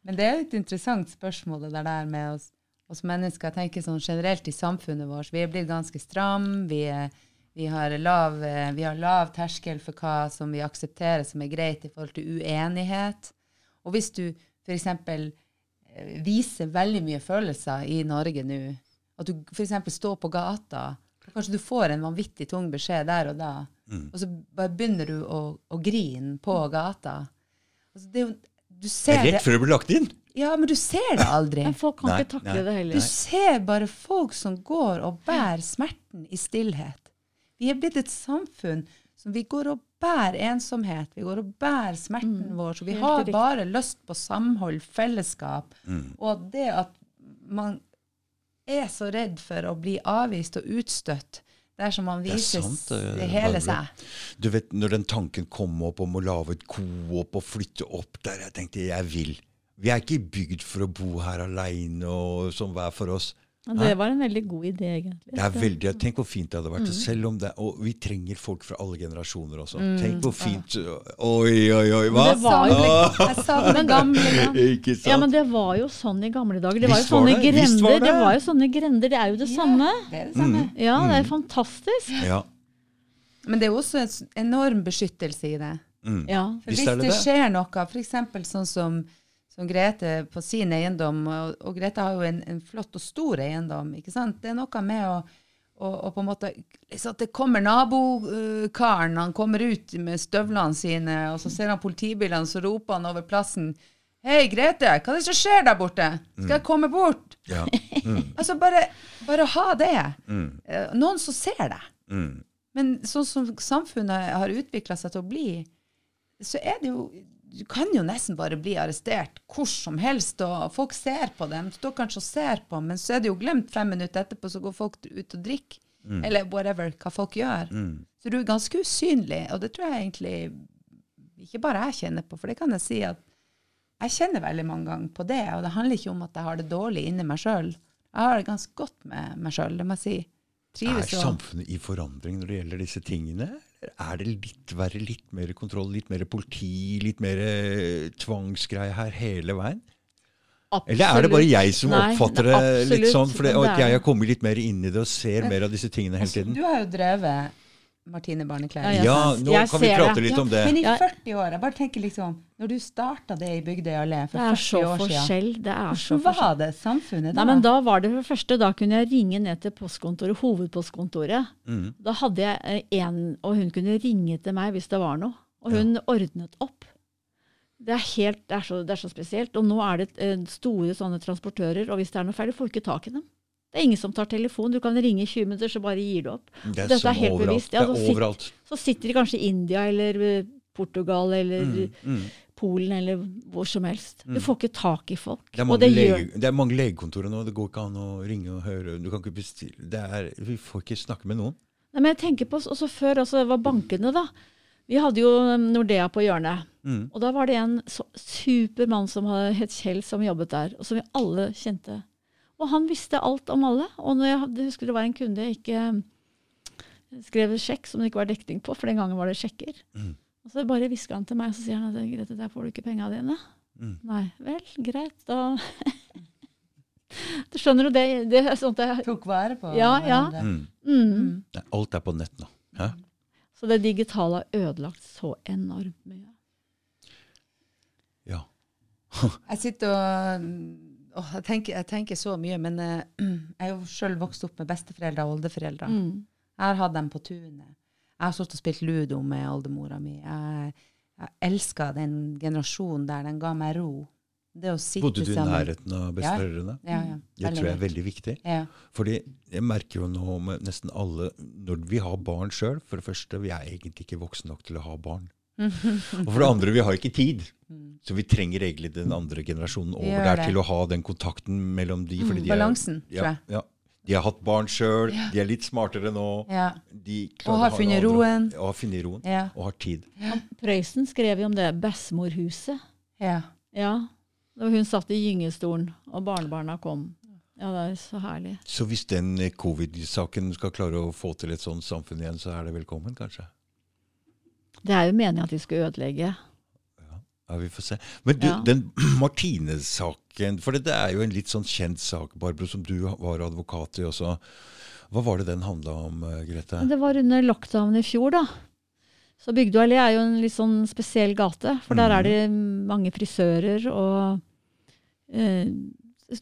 Men det er et interessant spørsmål, det der med oss, oss mennesker. Jeg tenker sånn generelt i samfunnet vårt. Vi er blitt ganske stram. Vi, er, vi, har lav, eh, vi har lav terskel for hva som vi aksepterer som er greit i forhold til uenighet. Og hvis du f.eks. viser veldig mye følelser i Norge nå, at du f.eks. står på gata, og kanskje du får en vanvittig tung beskjed der og da, Mm. og så bare begynner du å, å grine på gata. Altså, det er jo, du ser er rett før det blir lagt inn! ja, men du ser det aldri. Men folk kan Nei, ikke takle nei. det Du ser bare folk som går og bærer smerten i stillhet. Vi er blitt et samfunn som vi går og bærer ensomhet. Vi går og bærer smerten Mm, vår. Så vi helt har riktig. bare lyst på samhold, fellesskap. Mm. Og det at man er så redd for å bli avvist og utstøtt dersom man Det er viser sant, det, hele seg. Du vet, når den tanken kom opp om å lage et coop og flytte opp der, jeg tenkte jeg vil. Vi er ikke bygd for å bo her aleine og sånn hver for oss. Men det var en veldig god idé, egentlig. Det er veldig, Tenk hvor fint det hadde vært. Mm. Selv om det, Og vi trenger folk fra alle generasjoner også. Tenk hvor fint Oi, oi, oi, hva? det var jo- Savner- Jeg savner gamle. Ikke sant? Ja, men det var jo sånn i gamle dager. Det var jo Visst var sånne det, grender. var. Det det. var jo sånne grender. Det er jo det samme. Det er det samme. Mm. Ja, det er fantastisk. Ja. Men det er også en enorm beskyttelse i det. Mm. Ja. For hvis det. skjer noe, f.eks. sånn som, som Grete på sin eiendom, og, og Grete har jo en, en flott og stor eiendom, ikke sant? Det er noe med å, å, å på en måte liksom At det kommer nabokaren, han kommer ut med støvlene sine, og så ser han politibilene, så roper han over plassen. Hei, Grete, hva er det som skjer der borte? Skal jeg komme bort? Ja. Mm. Altså, bare, bare ha det. Mm. Eh, Noen som ser deg. Mm. Men sånn som samfunnet har utvikla seg til å bli, så er det jo Du kan jo nesten bare bli arrestert hvor som helst, og folk ser på dem. Står kanskje og ser på, men så er det jo glemt fem minutter etterpå, så går folk ut og drikker. Eller whatever, hva folk gjør. Mm. Så du er ganske usynlig, og det tror jeg egentlig ikke bare jeg kjenner på, for det kan jeg si at jeg kjenner veldig mange ganger på det, og det handler ikke om at jeg har det dårlig inni meg sjøl. Jeg har det ganske godt med meg sjøl, det må jeg si. Er Trives jo. samfunnet i forandring når det gjelder disse tingene? Er det litt verre, litt mer kontroll, litt mer politi, litt mer eh, tvangsgreie her hele veien? Eller er det bare jeg som Nei, oppfatter det er litt sånn, sånn, det, og at jeg har kommet litt mer inn i det og ser mer av disse tingene hele Altså, tiden? Du har jo drevet Martine Barneklær. Ja, Ja, nå jeg kan vi prate det. litt om det. Men i 40 år, jeg bare tenker liksom, når du starta det i Bygdøy allé for Det er så 40 år siden. Det er så hvordan forskjell. var det samfunnet da? Nei, men da var det for det første, da kunne jeg ringe ned til postkontoret, hovedpostkontoret. Mm. Da hadde jeg eh, en, og hun kunne ringe til meg hvis det var noe. Og hun ordnet opp. Det er, helt, det, er så, det er så spesielt. Og nå er det eh, store sånne transportører, og hvis det er noe feil, du får ikke tak i dem. Det er ingen som tar telefon. Du kan ringe i 20 minutter, så bare gir du opp. Det er Dette er helt overalt. bevisst. Ja, så er overalt. Så sitter de kanskje i India eller eh, Portugal eller Mm, mm. Polen eller hvor som helst. Du får ikke tak i folk. Det er, mange det lege, gjør, det er mange legekontorer nå. Det går ikke an å ringe og høre. Du kan ikke bestille. Det er, vi får ikke snakke med noen. Nei, men jeg tenker på også før, altså, det var bankene, da. Vi hadde jo um, Nordea på hjørnet. Mm. Og da var det en så super mann som het Kjell, som jobbet der, og som vi alle kjente. Og han visste alt om alle. Og når jeg jeg husker det var en kunde jeg ikke um, skrev sjekk som det ikke var dekning på, for den gangen var det sjekker. Mm. Og så bare hvisker han til meg, og så sier han at Grete, der får du ikke penga dine. Mm. Nei, vel, greit, da Du skjønner jo det, det er sånt jeg tok vare på Ja, ja. Mm. mm. Nei, Alt er på nett nå. Hæ? Så det digitale har ødelagt så enormt mye. Ja. Jeg sitter og åh, jeg, tenker, jeg tenker så mye, men eh, jeg er jo sjøl vokst opp med besteforeldre og oldeforeldre. Mm. Jeg har hatt dem på tunet. Jeg har stått og spilt ludo med oldemora mi. Jeg, jeg elska den generasjonen der. Den ga meg ro. det å sitte Bodde du i nærheten av besteforeldrene? Ja, ja. Det tror jeg er veldig viktig. Ja. Fordi jeg merker jo nå med nesten alle Når vi har barn sjøl, for det første, vi er egentlig ikke voksne nok til å ha barn. Og for det andre, vi har ikke tid. Så vi trenger egentlig den andre generasjonen over der til å ha den kontakten mellom de. Fordi de er- Balansen, tror jeg. Ja. De har hatt barn sjøl, Ja. de er litt smartere nå. Ja. De Og har funnet andre- roen. Og har funnet roen. Ja. Og har tid. Prøysen skrev jo om det bestemorhuset. ja. Ja. Da hun satt i gyngestolen, og barnebarna kom. Ja, det er så herlig. Så hvis den eh, covid-saken skal klare å få til et sånt samfunn igjen, så er det velkommen, kanskje? Det er jo meningen at de skal ødelegge. Ja, vi får se. Men du, Ja. den Martine-saken, for det er jo en litt sånn kjent sak, Barbro, som du var advokat i også. Hva var det den handla om, eh, Grete? Det var under lockdown i fjor, da. Så Bygdøyallé er jo en litt sånn spesiell gate, for der er det mange frisører og eh,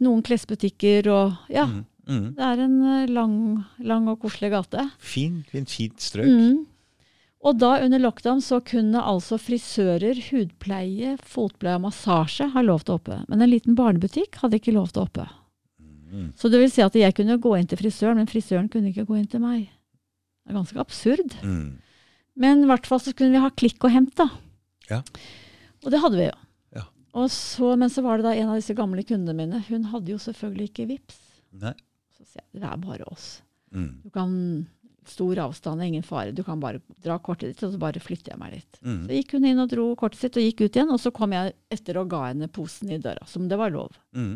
noen klesbutikker og Ja. Mm, mm. Det er en eh, lang, lang og koselig gate. Fin, fin, fint strøk. Mm. Og da under lockdown så kunne altså frisører, hudpleie, fotpleie og massasje ha lov til å åpne. Men en liten barnebutikk hadde ikke lov til å åpne. Mm. Så det vil si at jeg kunne gå inn til frisøren, men frisøren kunne ikke gå inn til meg. Det er ganske absurd. Mm. Men i hvert fall så kunne vi ha klikk og hent, da. Ja. Og det hadde vi jo. Ja. Og så, men så var det da en av disse gamle kundene mine. Hun hadde jo selvfølgelig ikke VIPS. Nei. Så sier jeg det er bare oss. Mm. Du kan Stor avstand, ingen fare. Du kan bare dra kortet ditt, og så bare flytter jeg meg litt. Mm. Så gikk hun inn og dro kortet sitt og gikk ut igjen. Og så kom jeg etter og ga henne posen i døra, som det var lov. Mm.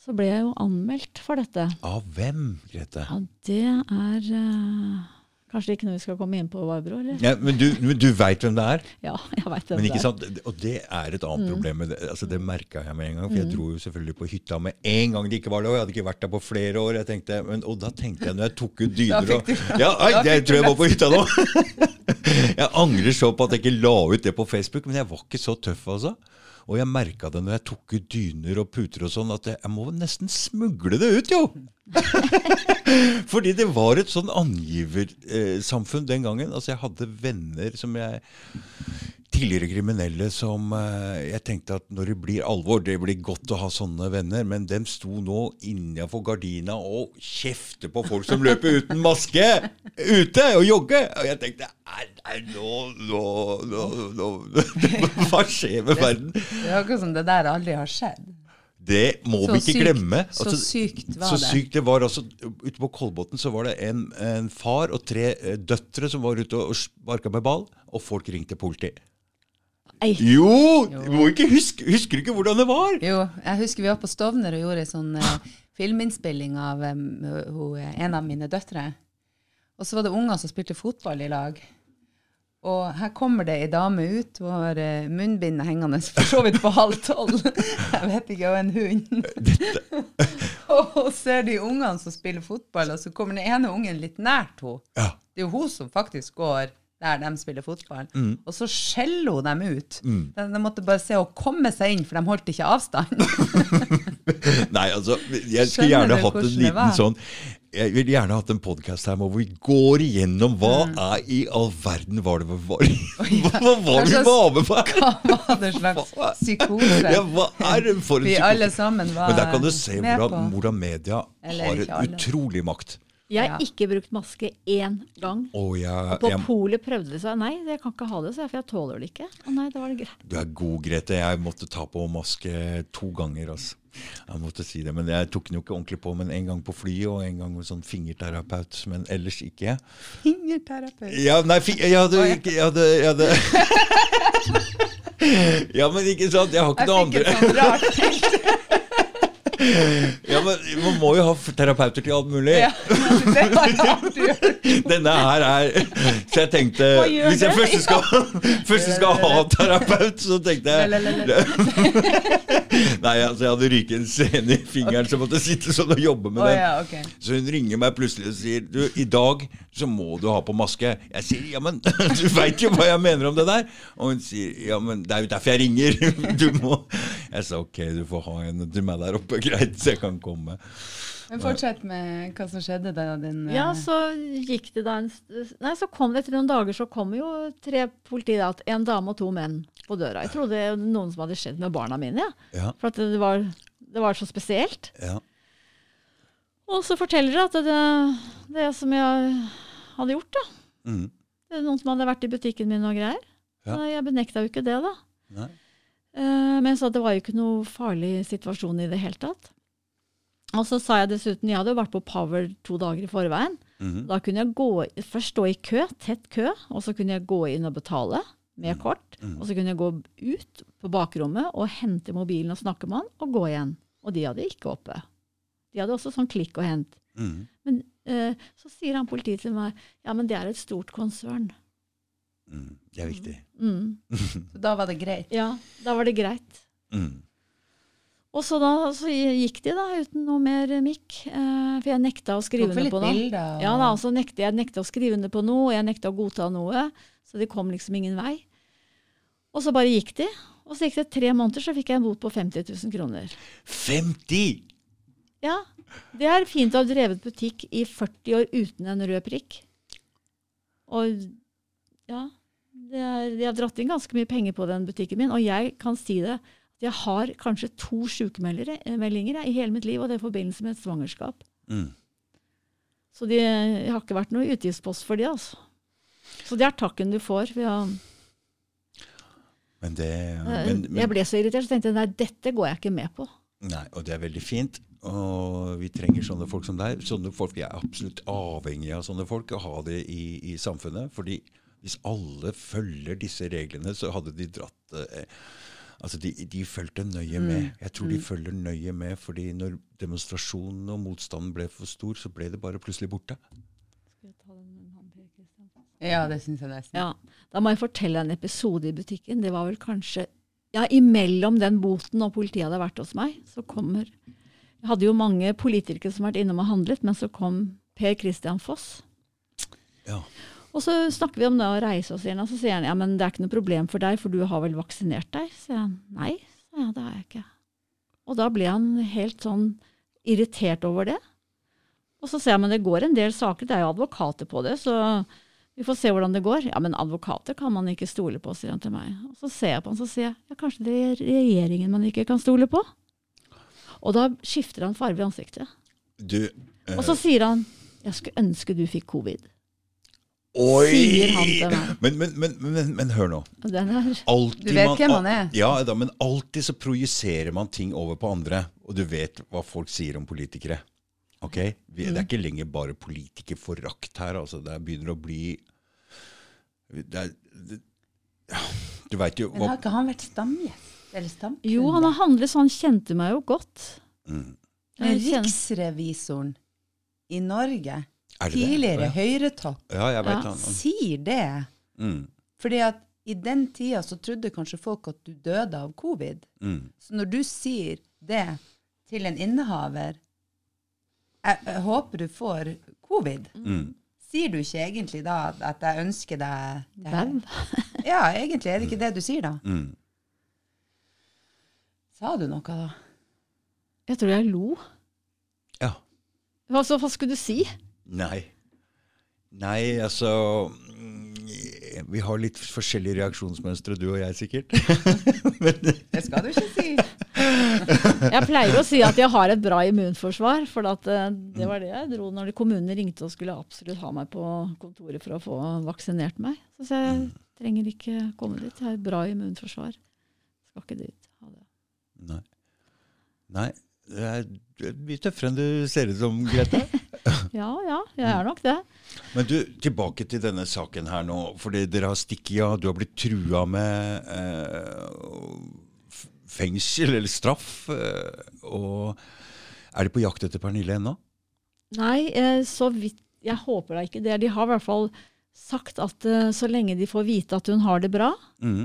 Så ble jeg jo anmeldt for dette. Av hvem, Grete? Ja, det er eh, Kanskje ikke noe vi skal komme inn på, Barbro? eller? Ja, men du, men du veit hvem det er? Ja, jeg vet hvem Men ikke det sant? Og det er et annet Mm. problem. med Det altså, det merka jeg med en gang. For jeg dro jo selvfølgelig på hytta med en gang det ikke var lov. Jeg hadde ikke vært der på flere år. Tenkte, men, og da tenkte jeg, når jeg tok ut dyner og Ja, oi, det tror jeg var på hytta nå! jeg angrer så på at jeg ikke la ut det på Facebook, men jeg var ikke så tøff, altså. Og jeg merka det når jeg tok ut dyner og puter og sånn, at jeg, jeg må nesten smugle det ut, jo! Fordi det var et sånn angiversamfunn den gangen. Altså Jeg hadde venner som jeg Tidligere kriminelle som eh, jeg tenkte at når det blir alvor Det blir godt å ha sånne venner, men dem sto nå innafor gardina og kjefter på folk som løper uten maske ute og jogger. Og jeg tenkte Nei, nei nå, nå, nå, nå Hva skjer med verden? Det er akkurat som det der aldri har skjedd. Det må Så vi ikke sykt- glemme. så Altså, sykt var så det. sykt det var altså, Ute på Kolbotn så var det en, en far og tre eh, døtre som var ute og sparka med ball, og folk ringte politi. Ei, Jo! jo. ikke huske, husker du ikke hvordan det var? Jo, jeg husker vi var på Stovner og gjorde en sånn eh, filminnspilling av um, ho, en av mine døtre. Og så var det unger som spilte fotball i lag. Og her kommer det ei dame ut, hun har uh, munnbindet hengende for så vidt på halv tolv. Jeg vet ikke, og en hund. og hun ser de ungene som spiller fotball, og så kommer den ene ungen litt nært henne. Ja. Det er jo hun som faktisk går der de spiller fotball. Og så skjeller hun dem ut. De, de måtte bare se å komme seg inn, for de holdt ikke avstand. Nei, altså, jeg skulle gjerne hatt en liten sånn Jeg ville gjerne hatt en podkast her hvor vi går igjennom hva Mm. er i all verden var det vi var Hva var det vi var med på? Hva var det slags psykose Ja, hva er det for en psykose? vi alle sammen var med på. Men der kan du se hvordan, hvordan media har utrolig makt. Jeg Ja. har ikke brukt maske én gang. Og jeg, På jeg, polet prøvde de seg. Nei, jeg kan ikke ha det, sa jeg, for jeg tåler det ikke. Å nei, da var det greit. du er god, Grete. Jeg måtte ta på maske to ganger. Altså. Jeg måtte si det, Men jeg tok den jo ikke ordentlig på. Men en gang på flyet og en gang med sånn fingerterapeut. Men ellers ikke. Fingerterapeut. Ja, nei, fi, jeg hadde ikke jeg hadde, jeg hadde Ja, men ikke sant? Jeg har ikke Jeg noe fikk et andre. sånt rart. Ja, men Man må jo ha terapeuter til alt mulig. Ja, det var. Denne her er Så jeg tenkte Hvis jeg først skal, først skal ha terapeut, så tenkte jeg Nei, altså jeg hadde ryket en scene i fingeren, så jeg måtte sitte sånn og jobbe med den. Så hun ringer meg plutselig og sier Du, i dag så må du ha på maske. Jeg sier ja, men du veit jo hva jeg mener om det der. Og hun sier ja, men det er jo derfor jeg ringer. Du må Jeg sa ok, du får ha en til meg der oppe, greit, så jeg kan komme. Men fortsett med hva som skjedde da din Ja, eh, så gikk det da en Nei, så kom det etter noen dager så kom jo tre politiet, en dame og to menn på døra. Jeg trodde noen som hadde skjedd med barna mine, ja. Ja, for at det var, det var så spesielt. ja. Og så forteller de at det, det som jeg hadde gjort, da Mm. Det er noen som hadde vært i butikken min og greier. Ja. Så Jeg benekta jo ikke det, da. Nei. Eh, men så det var jo ikke noe farlig situasjon i det hele tatt. Og så sa jeg dessuten, jeg hadde jo vært på Power to dager i forveien. Mhm. Da kunne jeg gå, først stå i kø, tett kø, og så kunne jeg gå inn og betale med kort. Mm. Og så kunne jeg gå ut på bakrommet og hente mobilen og snakke med han, og gå igjen. Og de hadde ikke oppe. De hadde også sånn klikk og hent. Mhm. Men eh, så sier han politiet til meg, ja, men det er et stort konsern. Mm. Det er viktig. Mm. Så da var det greit. Ja, da var det greit. Mm. Og så da så gikk de da uten noe mer mikk, eh, for jeg nekta å skrive under på noe. bilder. og- Ja da, så nekta jeg nekta å skrive under på noe, og jeg nekta å godta noe, så det kom liksom ingen vei. Og så bare gikk de, og så gikk det tre måneder, så fikk jeg en bot på 50 000 kroner. 50! Ja, det er fint å ha drevet butikk i 40 år uten en rød prikk. Og ja, er, de har dratt inn ganske mye penger på den butikken min, og jeg kan si det, at jeg har kanskje to sykemeldinger i hele mitt liv, og det er i forbindelse med et svangerskap. Mm. Så det har ikke vært noe utgiftspost for de, altså. Så det er takken du får. For jeg, Men det Eh, men, men, jeg ble så irritert, så tenkte jeg nei, dette går jeg ikke med på. Nei, og det er veldig fint. Og vi trenger sånne folk som deg. Sånne folk, Vi er absolutt avhengige av sånne folk, å ha det i, i samfunnet. fordi hvis alle følger disse reglene, så hadde de dratt eh, Altså, de, de fulgte nøye med. Jeg tror de følger nøye med, fordi når demonstrasjonen og motstanden ble for stor, så ble det bare plutselig borte. Ja, det syns jeg nesten. Ja, Da må jeg fortelle en episode i butikken. Det var vel kanskje ja, imellom den boten og politiet hadde vært hos meg, så kommer Jeg hadde jo mange politikere som har vært innom og handlet, men så kom Per Christian Foss. Ja. Og så snakker vi om det å reise, oss igjen, og så sier han ja, men det er ikke noe problem for deg, for du har vel vaksinert deg? Så sier han nei, ja, det har jeg ikke. Og da ble han helt sånn irritert over det. Og så sier jeg men det går en del saker, det er jo advokater på det, så vi får se hvordan det går. Ja, men advokater kan man ikke stole på, sier han til meg. Og så ser jeg på han, så sier jeg ja, kanskje det er regjeringen man ikke kan stole på? Og da skifter han farge i ansiktet. Du eh, Og så sier han jeg skulle ønske du fikk covid. Oi! Men, men, men, men, men hør nå. Alltid Du vet hvem han er. Ja, da, men alltid så projiserer man ting over på andre. Og du vet hva folk sier om politikere. Ok? Vi, Det er ikke lenger bare politikerforakt her. altså. Det begynner å bli det er, det, ja, Du veit jo Men har ikke han vært stamgjest? Eller stamkunde? Jo, han har handlet så han kjente meg jo godt. mm, Men riksrevisoren i Norge, Er det det? tidligere Ja. Høyretopp, Ja, jeg vet Ja. han. sier det. Mm, Fordi at i den tida så trodde kanskje folk at du døde av covid. mm. Så når du sier det til en innehaver jeg, jeg håper du får covid. Mm. Sier du ikke egentlig da at jeg ønsker deg det. Ja, egentlig er det ikke det du sier da. Mm. Sa du noe da? Jeg tror jeg lo. Ja. Altså, hva skulle du si? Nei. Nei, altså mm, Vi har litt forskjellige reaksjonsmønstre, du og jeg sikkert. Men, Det skal du ikke si. Jeg pleier å si at jeg har et bra immunforsvar, for at, eh, det var det jeg dro når kommunene ringte og skulle absolutt ha meg på kontoret for å få vaksinert meg. Så jeg jeg trenger ikke komme dit, jeg har et bra immunforsvar. Skal ikke dit. Ha det. nei. Nei. Det er, du er mye tøffere enn du ser ut som, Grete. Ja, ja, jeg er nok det. Men du, tilbake til denne saken her nå. Fordi dere har stikket av, du har blitt trua med eh, fengsel eller straff. Eh, og er de på jakt etter Pernille ennå? Nei, eh, så vidt Jeg håper da ikke det. De har i hvert fall sagt at eh, så lenge de får vite at hun har det bra mm.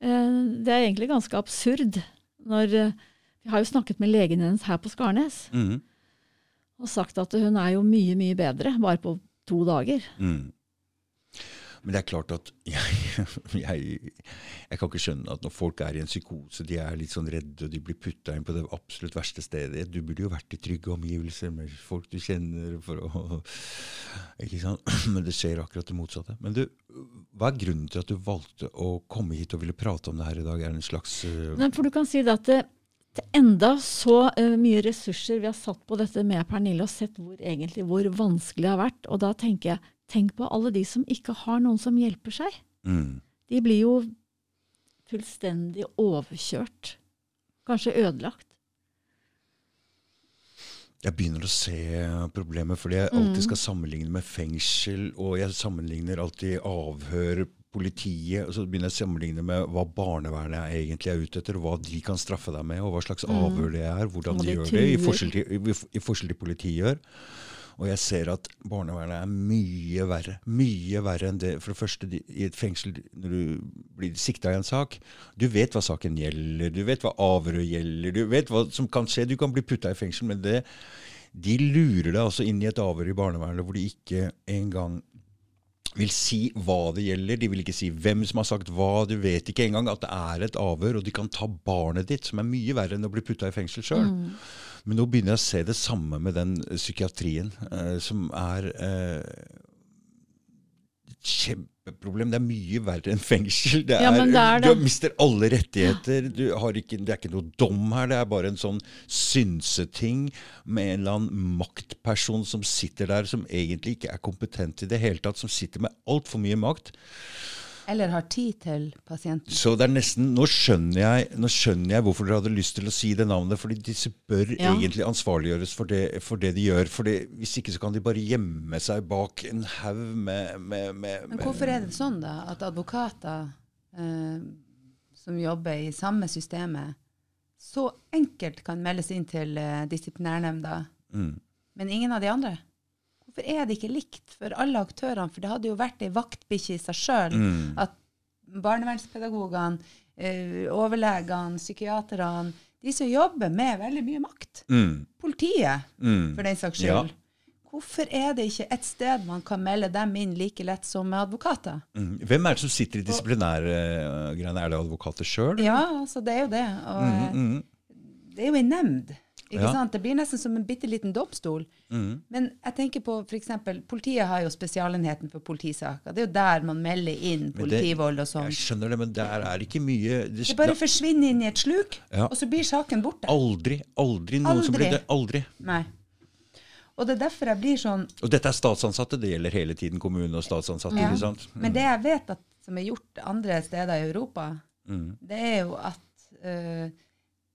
eh, Det er egentlig ganske absurd. Når eh, Vi har jo snakket med legen hennes her på Skarnes Mhm. Og sagt at hun er jo mye, mye bedre bare på to dager. Mm. Men det er klart at jeg, jeg, jeg kan ikke skjønne at når folk er i en psykose, de er litt sånn redde, og de blir putta inn på det absolutt verste stedet Du burde jo vært i trygge omgivelser med folk du kjenner. for å, ikke sant? Men det skjer akkurat det motsatte. Men du, hva er grunnen til at du valgte å komme hit og ville prate om det her i dag? Er det en slags uh... Nei, for du kan si det at enda så uh, mye ressurser vi har satt på dette med Pernille, og sett hvor, egentlig, hvor vanskelig det har vært. Og da tenker jeg, tenk på alle de som ikke har noen som hjelper seg. mm. De blir jo fullstendig overkjørt. Kanskje ødelagt. Jeg begynner å se problemet, fordi jeg alltid skal sammenligne med fengsel, og jeg sammenligner alltid avhør, politiet, og så begynner jeg å sammenligne med hva barnevernet egentlig er ute etter, og hva de kan straffe deg med, og hva slags avhør det er, hvordan de de gjør det, i forskjell til, i, forskjell til politiet gjør. Og jeg ser at barnevernet er mye verre. Mye verre enn det. For det første, i et fengsel, når du blir sikta i en sak, du vet hva saken gjelder, du vet hva avhøret gjelder, du vet hva som kan skje. Du kan bli putta i fengsel, men det, de lurer deg altså inn i et avhør i barnevernet hvor de ikke engang vil si hva det gjelder. De vil ikke si hvem som har sagt hva. Du vet ikke engang at det er et avhør, og de kan ta barnet ditt, som er mye verre enn å bli putta i fengsel sjøl. Men nå begynner jeg å se det samme med den eh, psykiatrien, eh, som er eh, kjempeproblem. Det er mye verre enn fengsel. Det er, Ja, det er det. Du mister alle rettigheter. Du har ikke, det er ikke noe dom her. Det er bare en sånn synseting med en eller annen maktperson som sitter der, som egentlig ikke er kompetent i det hele tatt, som sitter med altfor mye makt. Eller har tid til pasienten. Så det er nesten, Nå skjønner jeg, nå skjønner jeg hvorfor dere hadde lyst til å si det navnet. fordi disse bør Ja. egentlig ansvarliggjøres for det, for det de gjør. Fordi Hvis ikke så kan de bare gjemme seg bak en haug med, med, med, Men hvorfor er det sånn, da, at advokater eh, som jobber i samme systemet, så enkelt kan meldes inn til eh, disiplinærnemnda, mm, men ingen av de andre? Hvorfor er det ikke likt for alle aktørene? For det hadde jo vært ei vaktbikkje i seg sjøl mm, at barnevernspedagogene, eh, overlegene, psykiaterne, de som jobber med veldig mye makt, mm, politiet mm. for den saks Ja. skyld, hvorfor er det ikke et sted man kan melde dem inn like lett som med advokater? Mm. Hvem er det som sitter i disiplinære uh, greiene? Er det advokater sjøl? Ja, altså det er jo det. Og eh, Mm, mm, det er jo en nemnd. Ikke Ja. sant? Det blir nesten som en bitte liten domstol. mm. Men jeg tenker på eksempel, politiet har jo spesialenheten for politisaker. Det er jo der man melder inn politivold og sånn. Jeg skjønner det, men der er ikke mye Det, Det bare forsvinner inn i et sluk, Ja. og så blir saken borte. Aldri, aldri noen som blir det. Aldri. Nei. Og det er derfor jeg blir sånn Og dette er statsansatte. Det gjelder hele tiden kommune og statsansatte. Ja. ikke sant? Men det jeg vet at, som er gjort andre steder i Europa, Mm, det er jo at uh,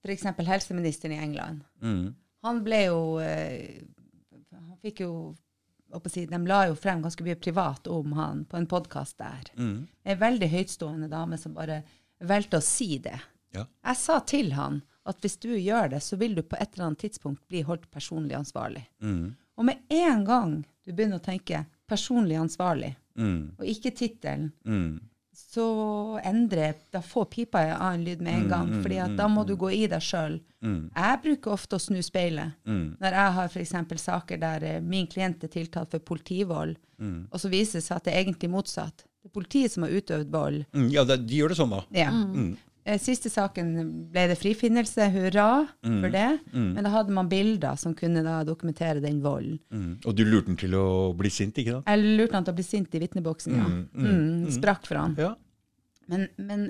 f.eks. helseministeren i England mm, Han ble jo eh, Han fikk jo si, De la jo frem ganske mye privat om han på en podkast der. mm. En veldig høytstående dame som bare valgte å si det. Ja. Jeg sa til han at hvis du gjør det, så vil du på et eller annet tidspunkt bli holdt personlig ansvarlig. Mm, Og med en gang du begynner å tenke personlig ansvarlig, mm, og ikke tittelen, mm. Så endrer Da får pipa en annen lyd med en gang, fordi at da må du gå i deg sjøl. Mm. Jeg bruker ofte å snu speilet. Mm. Når jeg har f.eks. saker der eh, min klient er tiltalt for politivold, Mm. og så viser det seg at det er egentlig motsatt. Det er politiet som har utøvd vold. Mm, ja, de gjør det sånn, da. Ja. Mm. Eh, Siste saken ble det frifinnelse, hurra for det. Mm. Men da hadde man bilder som kunne da dokumentere den volden. Mm. Og du lurte han til å bli sint, ikke sant? Jeg lurte han til å bli sint i vitneboksen, ja. Mm, Mm, sprakk for han. Ja. Men, men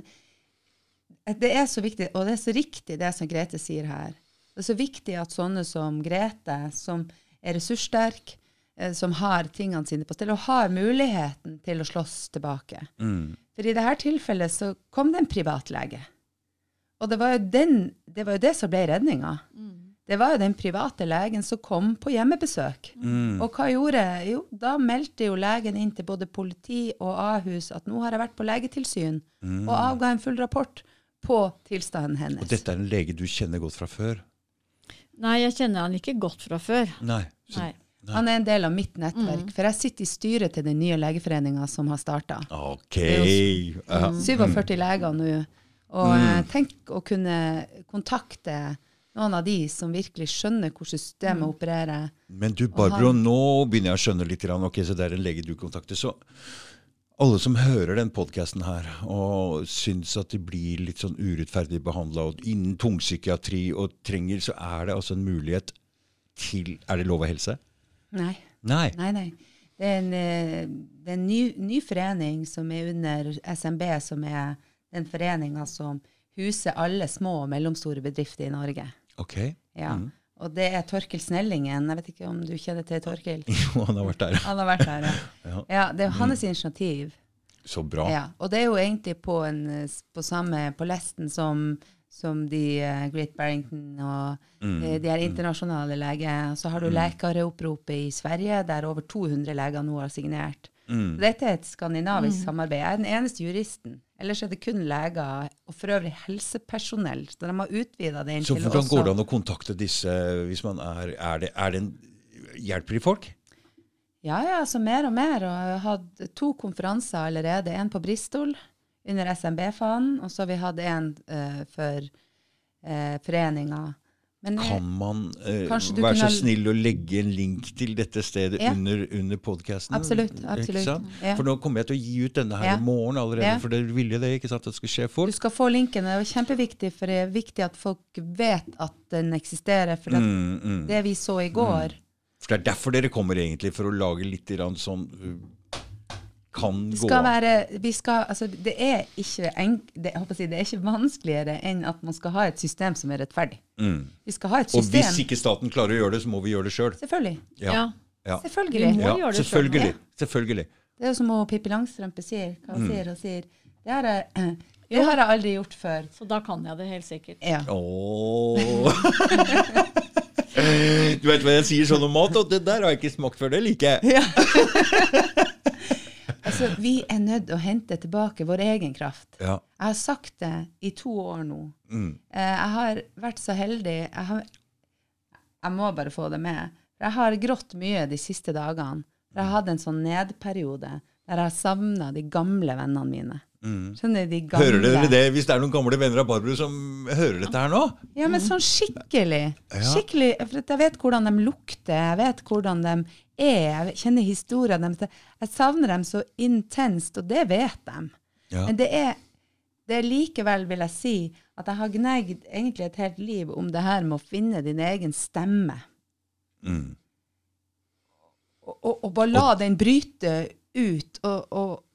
det er så viktig, og det er så riktig det som Grete sier her. Det er så viktig at sånne som Grete, som er ressurssterk, eh, som har tingene sine på stell, og har muligheten til å slåss tilbake. Mm. For i dette tilfellet så kom det en privatlege. Og det var jo, den, det, var jo det som ble redninga. Det var jo den private legen som kom på hjemmebesøk. Mm. Og hva gjorde? Jo, da meldte jo legen inn til både politi og Ahus at nå har jeg vært på legetilsyn, og avga en full rapport på tilstanden hennes. Og dette er en lege du kjenner godt fra før? Nei, jeg kjenner han ikke godt fra før. Nei. Så, Nei. Han er en del av mitt nettverk, for jeg sitter i styret til den nye legeforeninga som har starta. OK. Det Ja. 47 leger nå. Og Mm. eh, tenk å kunne kontakte noen av de som virkelig skjønner hvordan systemet Mm. opererer. Men du, Barbro, nå begynner jeg å skjønne litt. grann. Ok, så det er en lege du kontakter. Så alle som hører den podkasten her og syns at de blir litt sånn urettferdig behandla innen tungpsykiatri og trenger, så er det altså en mulighet til Er det lov av helse? Nei. Nei. Nei, nei. Det er en, eh, det er en ny, ny forening som er under SMB, som er den foreninga som huser alle små og mellomstore bedrifter i Norge. Ok. Ja. Mm. Og det er Torkel Snellingen. Jeg vet ikke om du kjenner til Torkel? Jo, han har vært der. Han har vært der, ja. Ja. ja det er hans initiativ. Så bra. Ja, og det er jo egentlig på, en, eh, på samme på lesten som, som de uh, Great Barrington og Mm. eh, de her internasjonale leger. Så har du Legeoppropet i Sverige, der over 200 leger nå har signert. Mm. Dette er et skandinavisk samarbeid. Jeg er den eneste juristen. Ellers er det kun leger, og for øvrig helsepersonell. Så de har utvida det Så til hvordan også går det an å kontakte disse hvis man er Er det, er det en Hjelper de folk? Ja, ja, altså mer og mer. Og jeg har hatt to konferanser allerede. En på Bristol under SMB-fanen, og så har vi hatt en uh, for uh, foreninga. Men eh, Kan man uh, være kunne... så snill å legge en link til dette stedet Ja. under, under podkasten? Absolutt, absolutt. Ja. For nå kommer jeg til å gi ut denne her Ja. i morgen allerede, for dere ville det, ikke sant? At det skal skje du skal få linken. Det er kjempeviktig, for det er viktig at folk vet at den eksisterer. For det, Mm, mm. det vi så i går For det er derfor dere kommer, egentlig, for å lage litt sånn Kan det gå skal være, vi skal, altså, det, er ikke enk, det, jeg si, det er ikke vanskeligere enn at man skal ha et system som er rettferdig. Mm. Vi skal ha et Og hvis ikke staten klarer å gjøre det, så må vi gjøre det sjøl. Selvfølgelig. Ja. Ja. Selvfølgelig. Vi må Ja, gjøre det selv. selvfølgelig. Selvfølgelig. Det er jo som Pippi Langstrømpe sier. Hva Mm. sier og sier. Det har, jeg, det har jeg aldri gjort før. Så da kan jeg det helt sikkert. Ja. Oh. du vet hva jeg sier sånn om mat, og det der har jeg ikke smakt før. Det liker jeg. Altså, vi er nødt til å hente tilbake vår egen kraft. Ja. Jeg har sagt det i to år nå. Mm. Eh, Jeg har vært så heldig jeg, har, jeg må bare få det med. Jeg har grått mye de siste dagene. Jeg har hatt en sånn nedperiode der jeg har savna de gamle vennene mine. De gamle. Hører dere det, hvis det er noen gamle venner av Barbro som hører dette her nå? Ja, men sånn skikkelig. Skikkelig, For jeg vet hvordan de lukter, jeg vet hvordan de er, jeg kjenner historien deres. Jeg savner dem så intenst, og det vet de. Ja. Men det er, det er likevel, vil jeg si, at jeg har gnegd egentlig et helt liv om det her med å finne din egen stemme. Mm. Og, og, og bare la den bryte ut. Og, og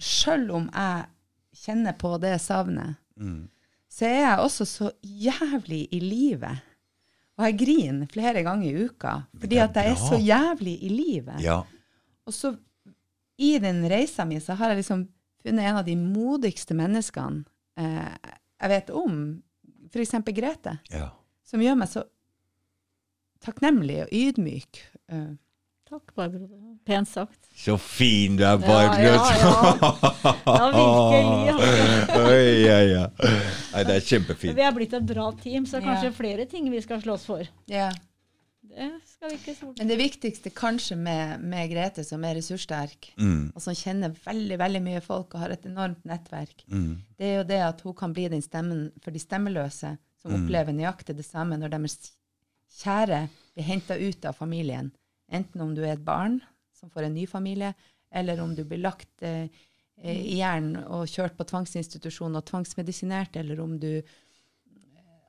sjøl om jeg kjenner på det savnet, Mm. så er jeg også så jævlig i livet. Og jeg griner flere ganger i uka fordi at jeg er så jævlig i livet. Ja. Og så i den reisa mi så har jeg liksom funnet en av de modigste menneskene eh, jeg vet om, f.eks. Grete, ja. som gjør meg så takknemlig og ydmyk. Eh, Takk, Barbro. Pent sagt. Så fin du er, Barbro. ja, ja. Ja, virkelig. altså. Oi, ja, ja. Nei, det er kjempefint. Vi er blitt et bra team, så det er kanskje Ja. flere ting vi skal slåss for. ja. Det skal vi ikke Men det viktigste kanskje med, med Grete, som er ressurssterk, Mm. og som kjenner veldig veldig mye folk og har et enormt nettverk, Mm. det er jo det at hun kan bli den stemmen for de stemmeløse, som opplever nøyaktig det samme når deres kjære blir henta ut av familien. Enten om du er et barn som får en ny familie, eller om du blir lagt eh, eh, i hjernen og kjørt på tvangsinstitusjon og tvangsmedisinert, eller om du eh,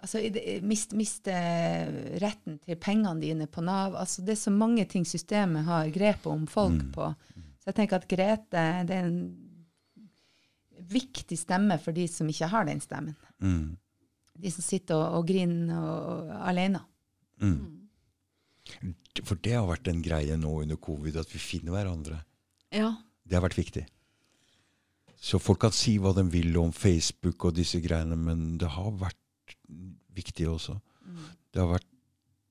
altså, mister det- mist, mister retten til pengene dine på Nav. Altså, det er så mange ting systemet har grepet om folk på. Så jeg tenker at Grete det er en viktig stemme for de som ikke har den stemmen. Mm. De som sitter og, og griner og, og, alene. For det har vært en greie nå under covid, at vi finner hverandre. Ja. Det har vært viktig. Så folk kan si hva de vil om Facebook og disse greiene, men det har vært viktig også. Det, har vært,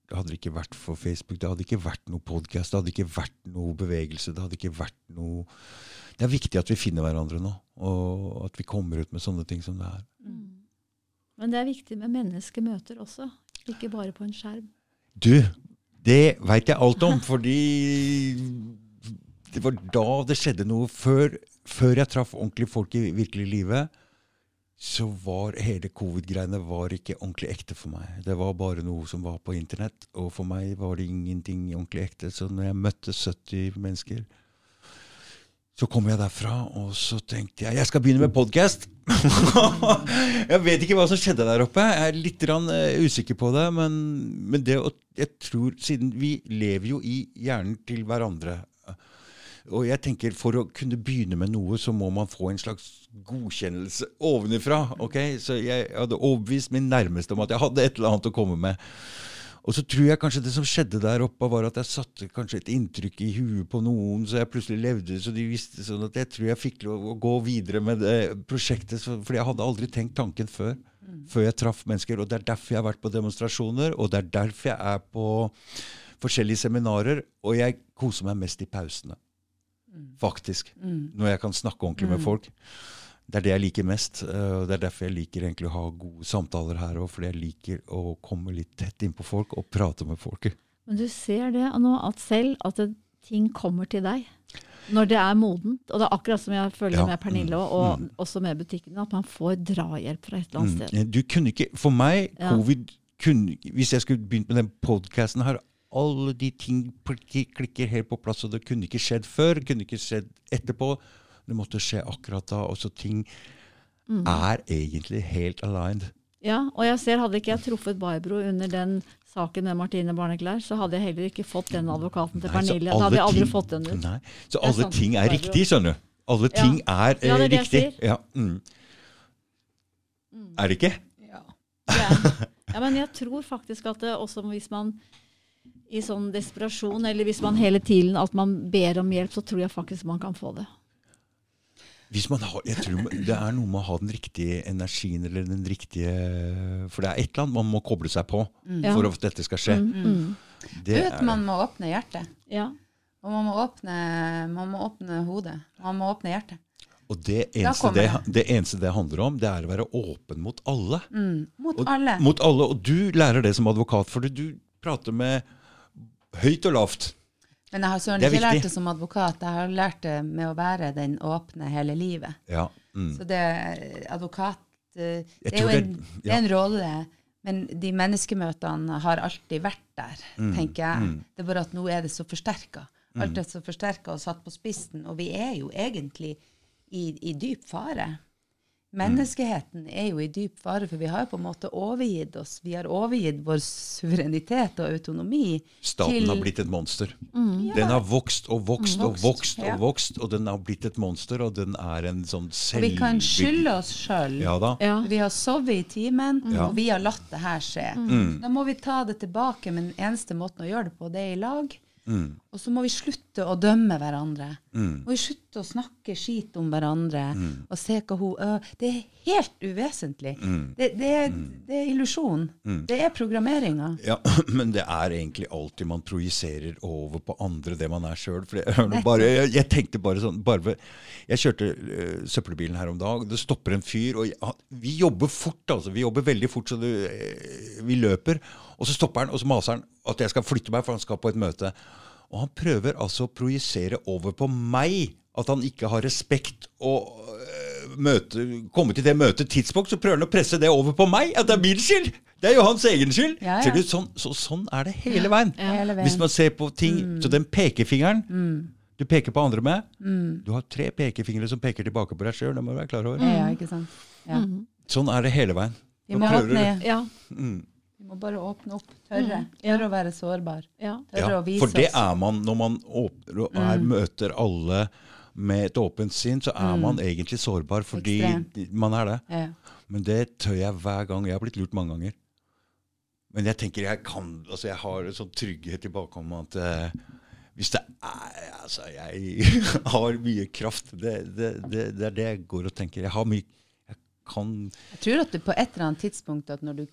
det hadde ikke vært for Facebook, det hadde ikke vært noe podkast, det hadde ikke vært noe bevegelse, det hadde ikke vært noe Det er viktig at vi finner hverandre nå, og at vi kommer ut med sånne ting som det er. Men det er viktig med menneskemøter også, ikke bare på en skjerm. Du, det veit jeg alt om, fordi det var da det skjedde noe. Før, før jeg traff ordentlig folk i virkelig livet, så var hele covid-greiene ikke ordentlig ekte for meg. Det var bare noe som var på internett, og for meg var det ingenting ordentlig ekte. Så når jeg møtte 70 mennesker, Så kom jeg derfra, og så tenkte jeg jeg skal begynne med podkast. jeg vet ikke hva som skjedde der oppe. Jeg er litt rann, uh, usikker på det. Men, men det å Jeg tror Siden vi lever jo i hjernen til hverandre. Og jeg tenker for å kunne begynne med noe, så må man få en slags godkjennelse ovenifra. ok? Så jeg hadde overbevist min nærmeste om at jeg hadde et eller annet å komme med. Og så tror jeg kanskje det som skjedde der oppe, var at jeg satte kanskje et inntrykk i huet på noen, så jeg plutselig levde så de visste sånn at jeg tror jeg fikk lov å gå videre med det prosjektet. For jeg hadde aldri tenkt tanken før. Før jeg traff mennesker. Og det er derfor jeg har vært på demonstrasjoner, og det er derfor jeg er på forskjellige seminarer. Og jeg koser meg mest i pausene. Faktisk. Når jeg kan snakke ordentlig med folk. Det er det jeg liker mest. eh, og Det er derfor jeg liker egentlig å ha gode samtaler her òg. Fordi jeg liker å komme litt tett innpå folk og prate med folket. Men du ser det nå, at selv at det, ting kommer til deg når det er modent. Og det er akkurat som jeg føler Ja, med Pernille, og, og mm. også med butikkene, at man får drahjelp fra et eller annet sted. Mm. Du kunne ikke, For meg, Ja. covid kunne, Hvis jeg skulle begynt med den podkasten her Alle de ting klikker helt på plass, og det kunne ikke skjedd før. kunne ikke skjedd etterpå. Det måtte skje akkurat da. og så ting Mm. er egentlig helt aligned. Ja, og jeg ser, hadde ikke jeg truffet Barbro under den saken med Martine Barneklær, så hadde jeg heller ikke fått den advokaten til Nei, Pernille. Da hadde jeg aldri ting- fått den ut. Nei. Så alle sant, ting er Barbro. riktig, skjønner du. Alle Ja. ting er, eh, Ja, det er det jeg riktig. Ja, mm. Er det ikke? Ja. Ja. ja, men jeg tror faktisk at det også hvis man i sånn desperasjon, eller hvis man hele tiden at man ber om hjelp, så tror jeg faktisk man kan få det. Hvis man har, jeg tror Det er noe med å ha den riktige energien eller den riktige For det er et eller annet man må koble seg på mm. for at dette skal skje. Mm. mm. Det vet, er, man må åpne hjertet. Ja. Og man må åpne, man må åpne hodet. Man må åpne hjertet. og det eneste det, det eneste det handler om, det er å være åpen mot alle. Mm. Mot Og, alle. Mot alle. Og du lærer det som advokat, for du prater med høyt og lavt. Men jeg har søren ikke lært det som advokat. Jeg har lært det med å være den åpne hele livet. Ja. Mm. Så det advokat eh, Det er jo en, det- er en rolle, men de menneskemøtene har alltid vært der, Mm, tenker jeg. mm. Det er bare at nå er det så forsterka. Alt er så forsterka og satt på spissen, og vi er jo egentlig i, i dyp fare. Menneskeheten er jo i dyp fare, for vi har jo på en måte overgitt oss. Vi har overgitt vår suverenitet og autonomi Staten til har blitt et monster. Mm. Den har vokst og vokst og Vokst, ja. og vokst, og den har blitt et monster, og den er en sånn selv... vi kan skylde oss sjøl. Ja. Ja. Vi har sovet i timen, mm. og vi har latt det her skje. Mm. Da må vi ta det tilbake, men den eneste måten å gjøre det på, det er i lag. Mm. Og så må vi slutte å dømme hverandre. Mm. Må vi slutte å snakke skit om hverandre Mm. og se hva hun øh, Det er helt uvesentlig. Mm. Det, det, er, det er illusjon. Mm. Det er programmeringa. Ja, men det er egentlig alltid man projiserer over på andre det man er sjøl. Jeg, jeg tenkte bare sånn bare, Jeg kjørte øh, søppelbilen her om dag. Det stopper en fyr. og jeg, Vi jobber fort, altså. Vi jobber veldig fort, så det, øh, vi løper. Og så stopper han, og så maser han at jeg skal flytte meg, for han skal på et møte. Og han prøver altså å projisere over på meg at han ikke har respekt og øh, møte, komme til det møtet tidspunkt, så prøver han å presse det over på meg. At det er min skyld! Det er jo hans egen skyld! Ja, ja. Ser du, sånn, så, sånn er det hele veien. Hele veien. Hvis man ser på ting Så den pekefingeren Mm. du peker på andre med Du har tre pekefingre som peker tilbake på deg sjøl. Det må du være klar over. Ja, ikke sant? Ja. Mm. Sånn er det hele veien. Vi må, ha det ned. Ja. Mm. Må bare åpne opp. Tørre. Mm. Tørre å være sårbar. ja. Tørre Ja, å vise for det oss. er man når man åpner og er, møter alle med et åpent sinn, så er man egentlig sårbar fordi Ekstremt. man er det. Ja. Men det tør jeg hver gang. Jeg har blitt lurt mange ganger. Men jeg tenker jeg kan altså Jeg har en sånn trygghet i bakhånden at uh, hvis det er Altså, jeg har mye kraft. Det, det, det, det er det jeg går og tenker. Jeg har mye Jeg kan Jeg tror at du på et eller annet tidspunkt at når du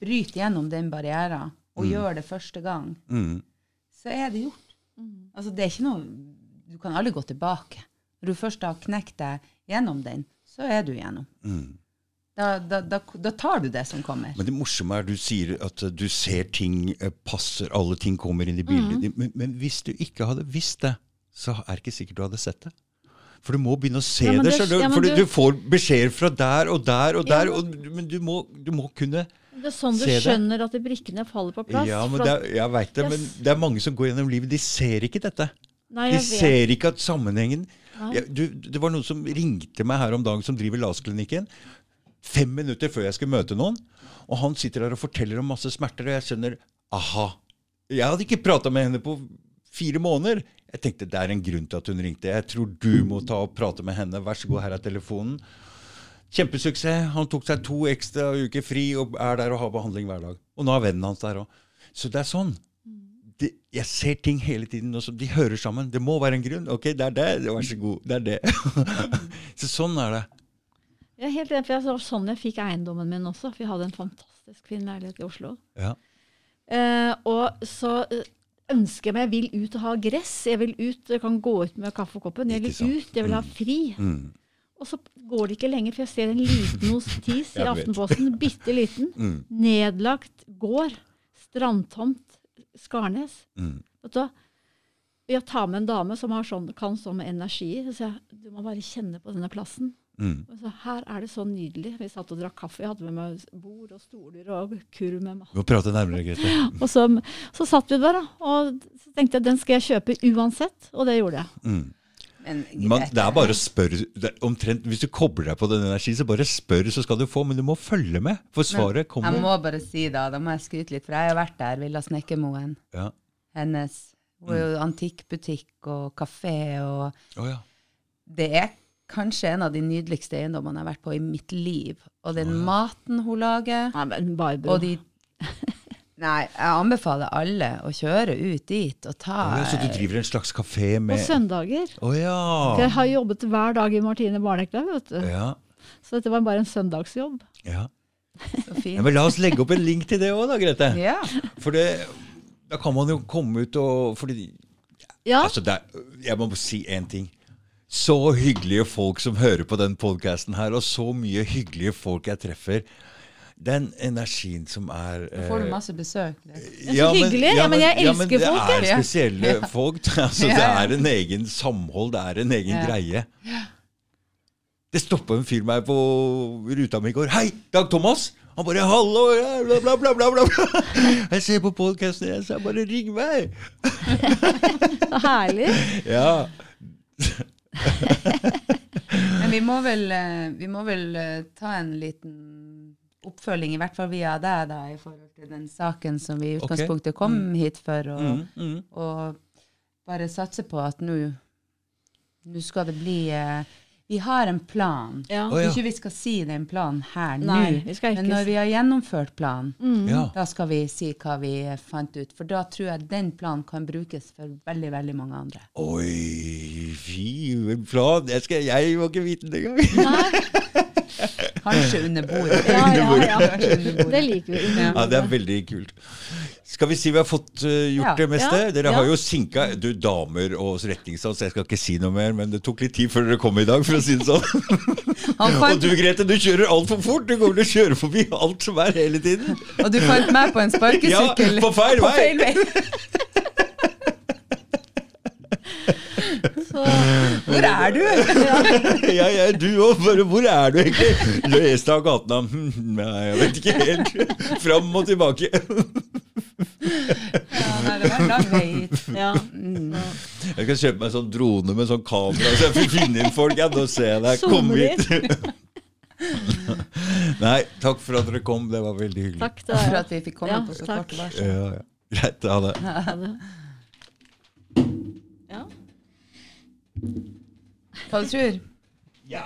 bryter gjennom den barrieren og gjør det første gang, mm, så er det gjort. Altså, det er ikke noe Du kan aldri gå tilbake. Når du først har knekt deg gjennom den, så er du gjennom. mm. Da, da, da, da tar du det som kommer. Men det morsomme er du sier at du ser ting eh, passer, alle ting kommer inn i bildet. Men, men hvis du ikke hadde visst det, så er det ikke sikkert du hadde sett det. For du må begynne å se Ja, det. det- du? ja, for du, du- får beskjeder fra der og der og Ja, der, men- og, men du må, du må kunne Det er sånn du Se det. skjønner at de brikkene faller på plass. Ja, men det er, jeg vet det, men det er mange som går gjennom livet, de ser ikke dette. Nei, De ser ikke at sammenhengen. Jeg, du, det var noen som ringte meg her om dagen, som driver LAS-klinikken. Fem minutter før jeg skulle møte noen. Og han sitter der og forteller om masse smerter, og jeg skjønner aha. Jeg hadde ikke prata med henne på fire måneder. Jeg tenkte det er en grunn til at hun ringte. Jeg tror du må ta og prate med henne. Vær så god, her er telefonen. Kjempesuksess. Han tok seg to ekstra uker fri og er der og har behandling hver dag. Og nå er vennen hans der òg. Så det er sånn. De, jeg ser ting hele tiden, Også. de hører sammen. Det må være en grunn. Ok, det er det. Vær så god. Det er det. så sånn er det. Jeg er helt enig, for det var sånn jeg fikk eiendommen min også. For jeg hadde en fantastisk fin leilighet i Oslo. Ja. Eh, og så eh, ønsker jeg meg, jeg vil ut og ha gress. Jeg vil ut, jeg kan gå ut med kaffekoppen. Jeg vil ut, jeg vil ha fri. Mm. Og så går det ikke lenger, for jeg ser en liten notis i Aftenposten. Bitte liten. Mm. Nedlagt gård. Strandtomt. Skarnes. Mm. Vet du hva? Jeg tar med en dame som har sånn, kan sånn med energier. Så jeg du må bare kjenne på denne plassen. Mm. Og så, her er det så nydelig. Vi satt og drakk kaffe. Jeg hadde med meg bord og stoler og kurv med mat. Vi må prate nærmere, Grete. Og så, så satt vi der. Og så tenkte jeg den skal jeg kjøpe uansett. Og det gjorde jeg. Mm. Men Man, det er bare å spørre. Omtrent, hvis du kobler deg på den energien, så bare spør, så skal du få. Men du må følge med, for svaret Jeg kommer. må bare si da, da må jeg skryte litt, for jeg har vært der, Villa Snekkermoen. Ja. Hennes hun er jo antikkbutikk og kafé, og oh, ja. det er kanskje en av de nydeligste eiendommene jeg har vært på i mitt liv. Og den maten hun lager, og de Nei, jeg anbefaler alle å kjøre ut dit og ta ja. Så du driver en slags kafé På med søndager. Å ja. Jeg har jobbet hver dag i Martine Barnekleiv, vet du. ja. Så dette var bare en søndagsjobb. ja. så Ja, men la oss legge opp en link til det òg, da, Grete. Ja. For det, da kan man jo komme ut og fordi, Ja, altså det er, Jeg må si én ting. Så hyggelige folk som hører på den podkasten her, og så mye hyggelige folk jeg treffer. Den energien som er Da får du eh, masse besøk. Det er så hyggelig. Ja, men jeg elsker folk, Det er spesielle Ja. folk. Altså, Det er en egen samhold, det er en egen Ja. greie. Det stoppa en fyr meg på ruta mi i går. 'Hei, Dag Thomas!' Han bare 'Hallo!' ja, Bla, bla, bla, bla, bla. Jeg ser på podkasten, jeg sa bare 'ring meg'. så herlig. Ja. Men vi må vel, eh, vi må vel eh, ta en liten oppfølging, i hvert fall via deg, da, i forhold til den saken som vi i utgangspunktet kom hit for, og, Mm, mm. og bare satse på at nå nå skal det bli eh, Vi har en plan. Ja. Oh, ja. Ikke vi skal si den planen her Nei, nå, men når vi har gjennomført planen, Mm. ja. da skal vi si hva vi fant ut. For da tror jeg den planen kan brukes for veldig, veldig mange andre. Oi, fy plan. Jeg, skal, jeg må ikke vite det engang. Kanskje under bordet. Ja, ja, ja. Under bordet. det liker vi. Ja. Det er veldig kult. Skal vi si vi har fått uh, gjort Ja. det meste? Ja. Dere Ja. har jo sinka Du, damer og retningssans, jeg skal ikke si noe mer, men det tok litt tid før dere kom i dag, for å si det sånn. Og du Grete, du kjører altfor fort. Du kommer til å kjøre forbi alt som er hele tiden. og du fant meg på en sparkesykkel. Ja, på feil vei! På feil vei. Så, Hvor er du? Ja, ja, du òg. Hvor er du egentlig? Løste av gatene. Hm, Nei, jeg vet ikke helt. Fram og tilbake. Ja, nei, det var en lang vei ja. mm. Jeg skal kjøpe meg sånn drone med sånn kamera, så jeg får finne inn folk. Ja, nå ser jeg deg. Kom hit. Nei, takk for at dere kom. Det var veldig hyggelig. Takk. For at vi fikk komme Ja, på så takk. kort varsel. Ja, ja. Greit. Ha det. ja, det. Hva du tror? Ja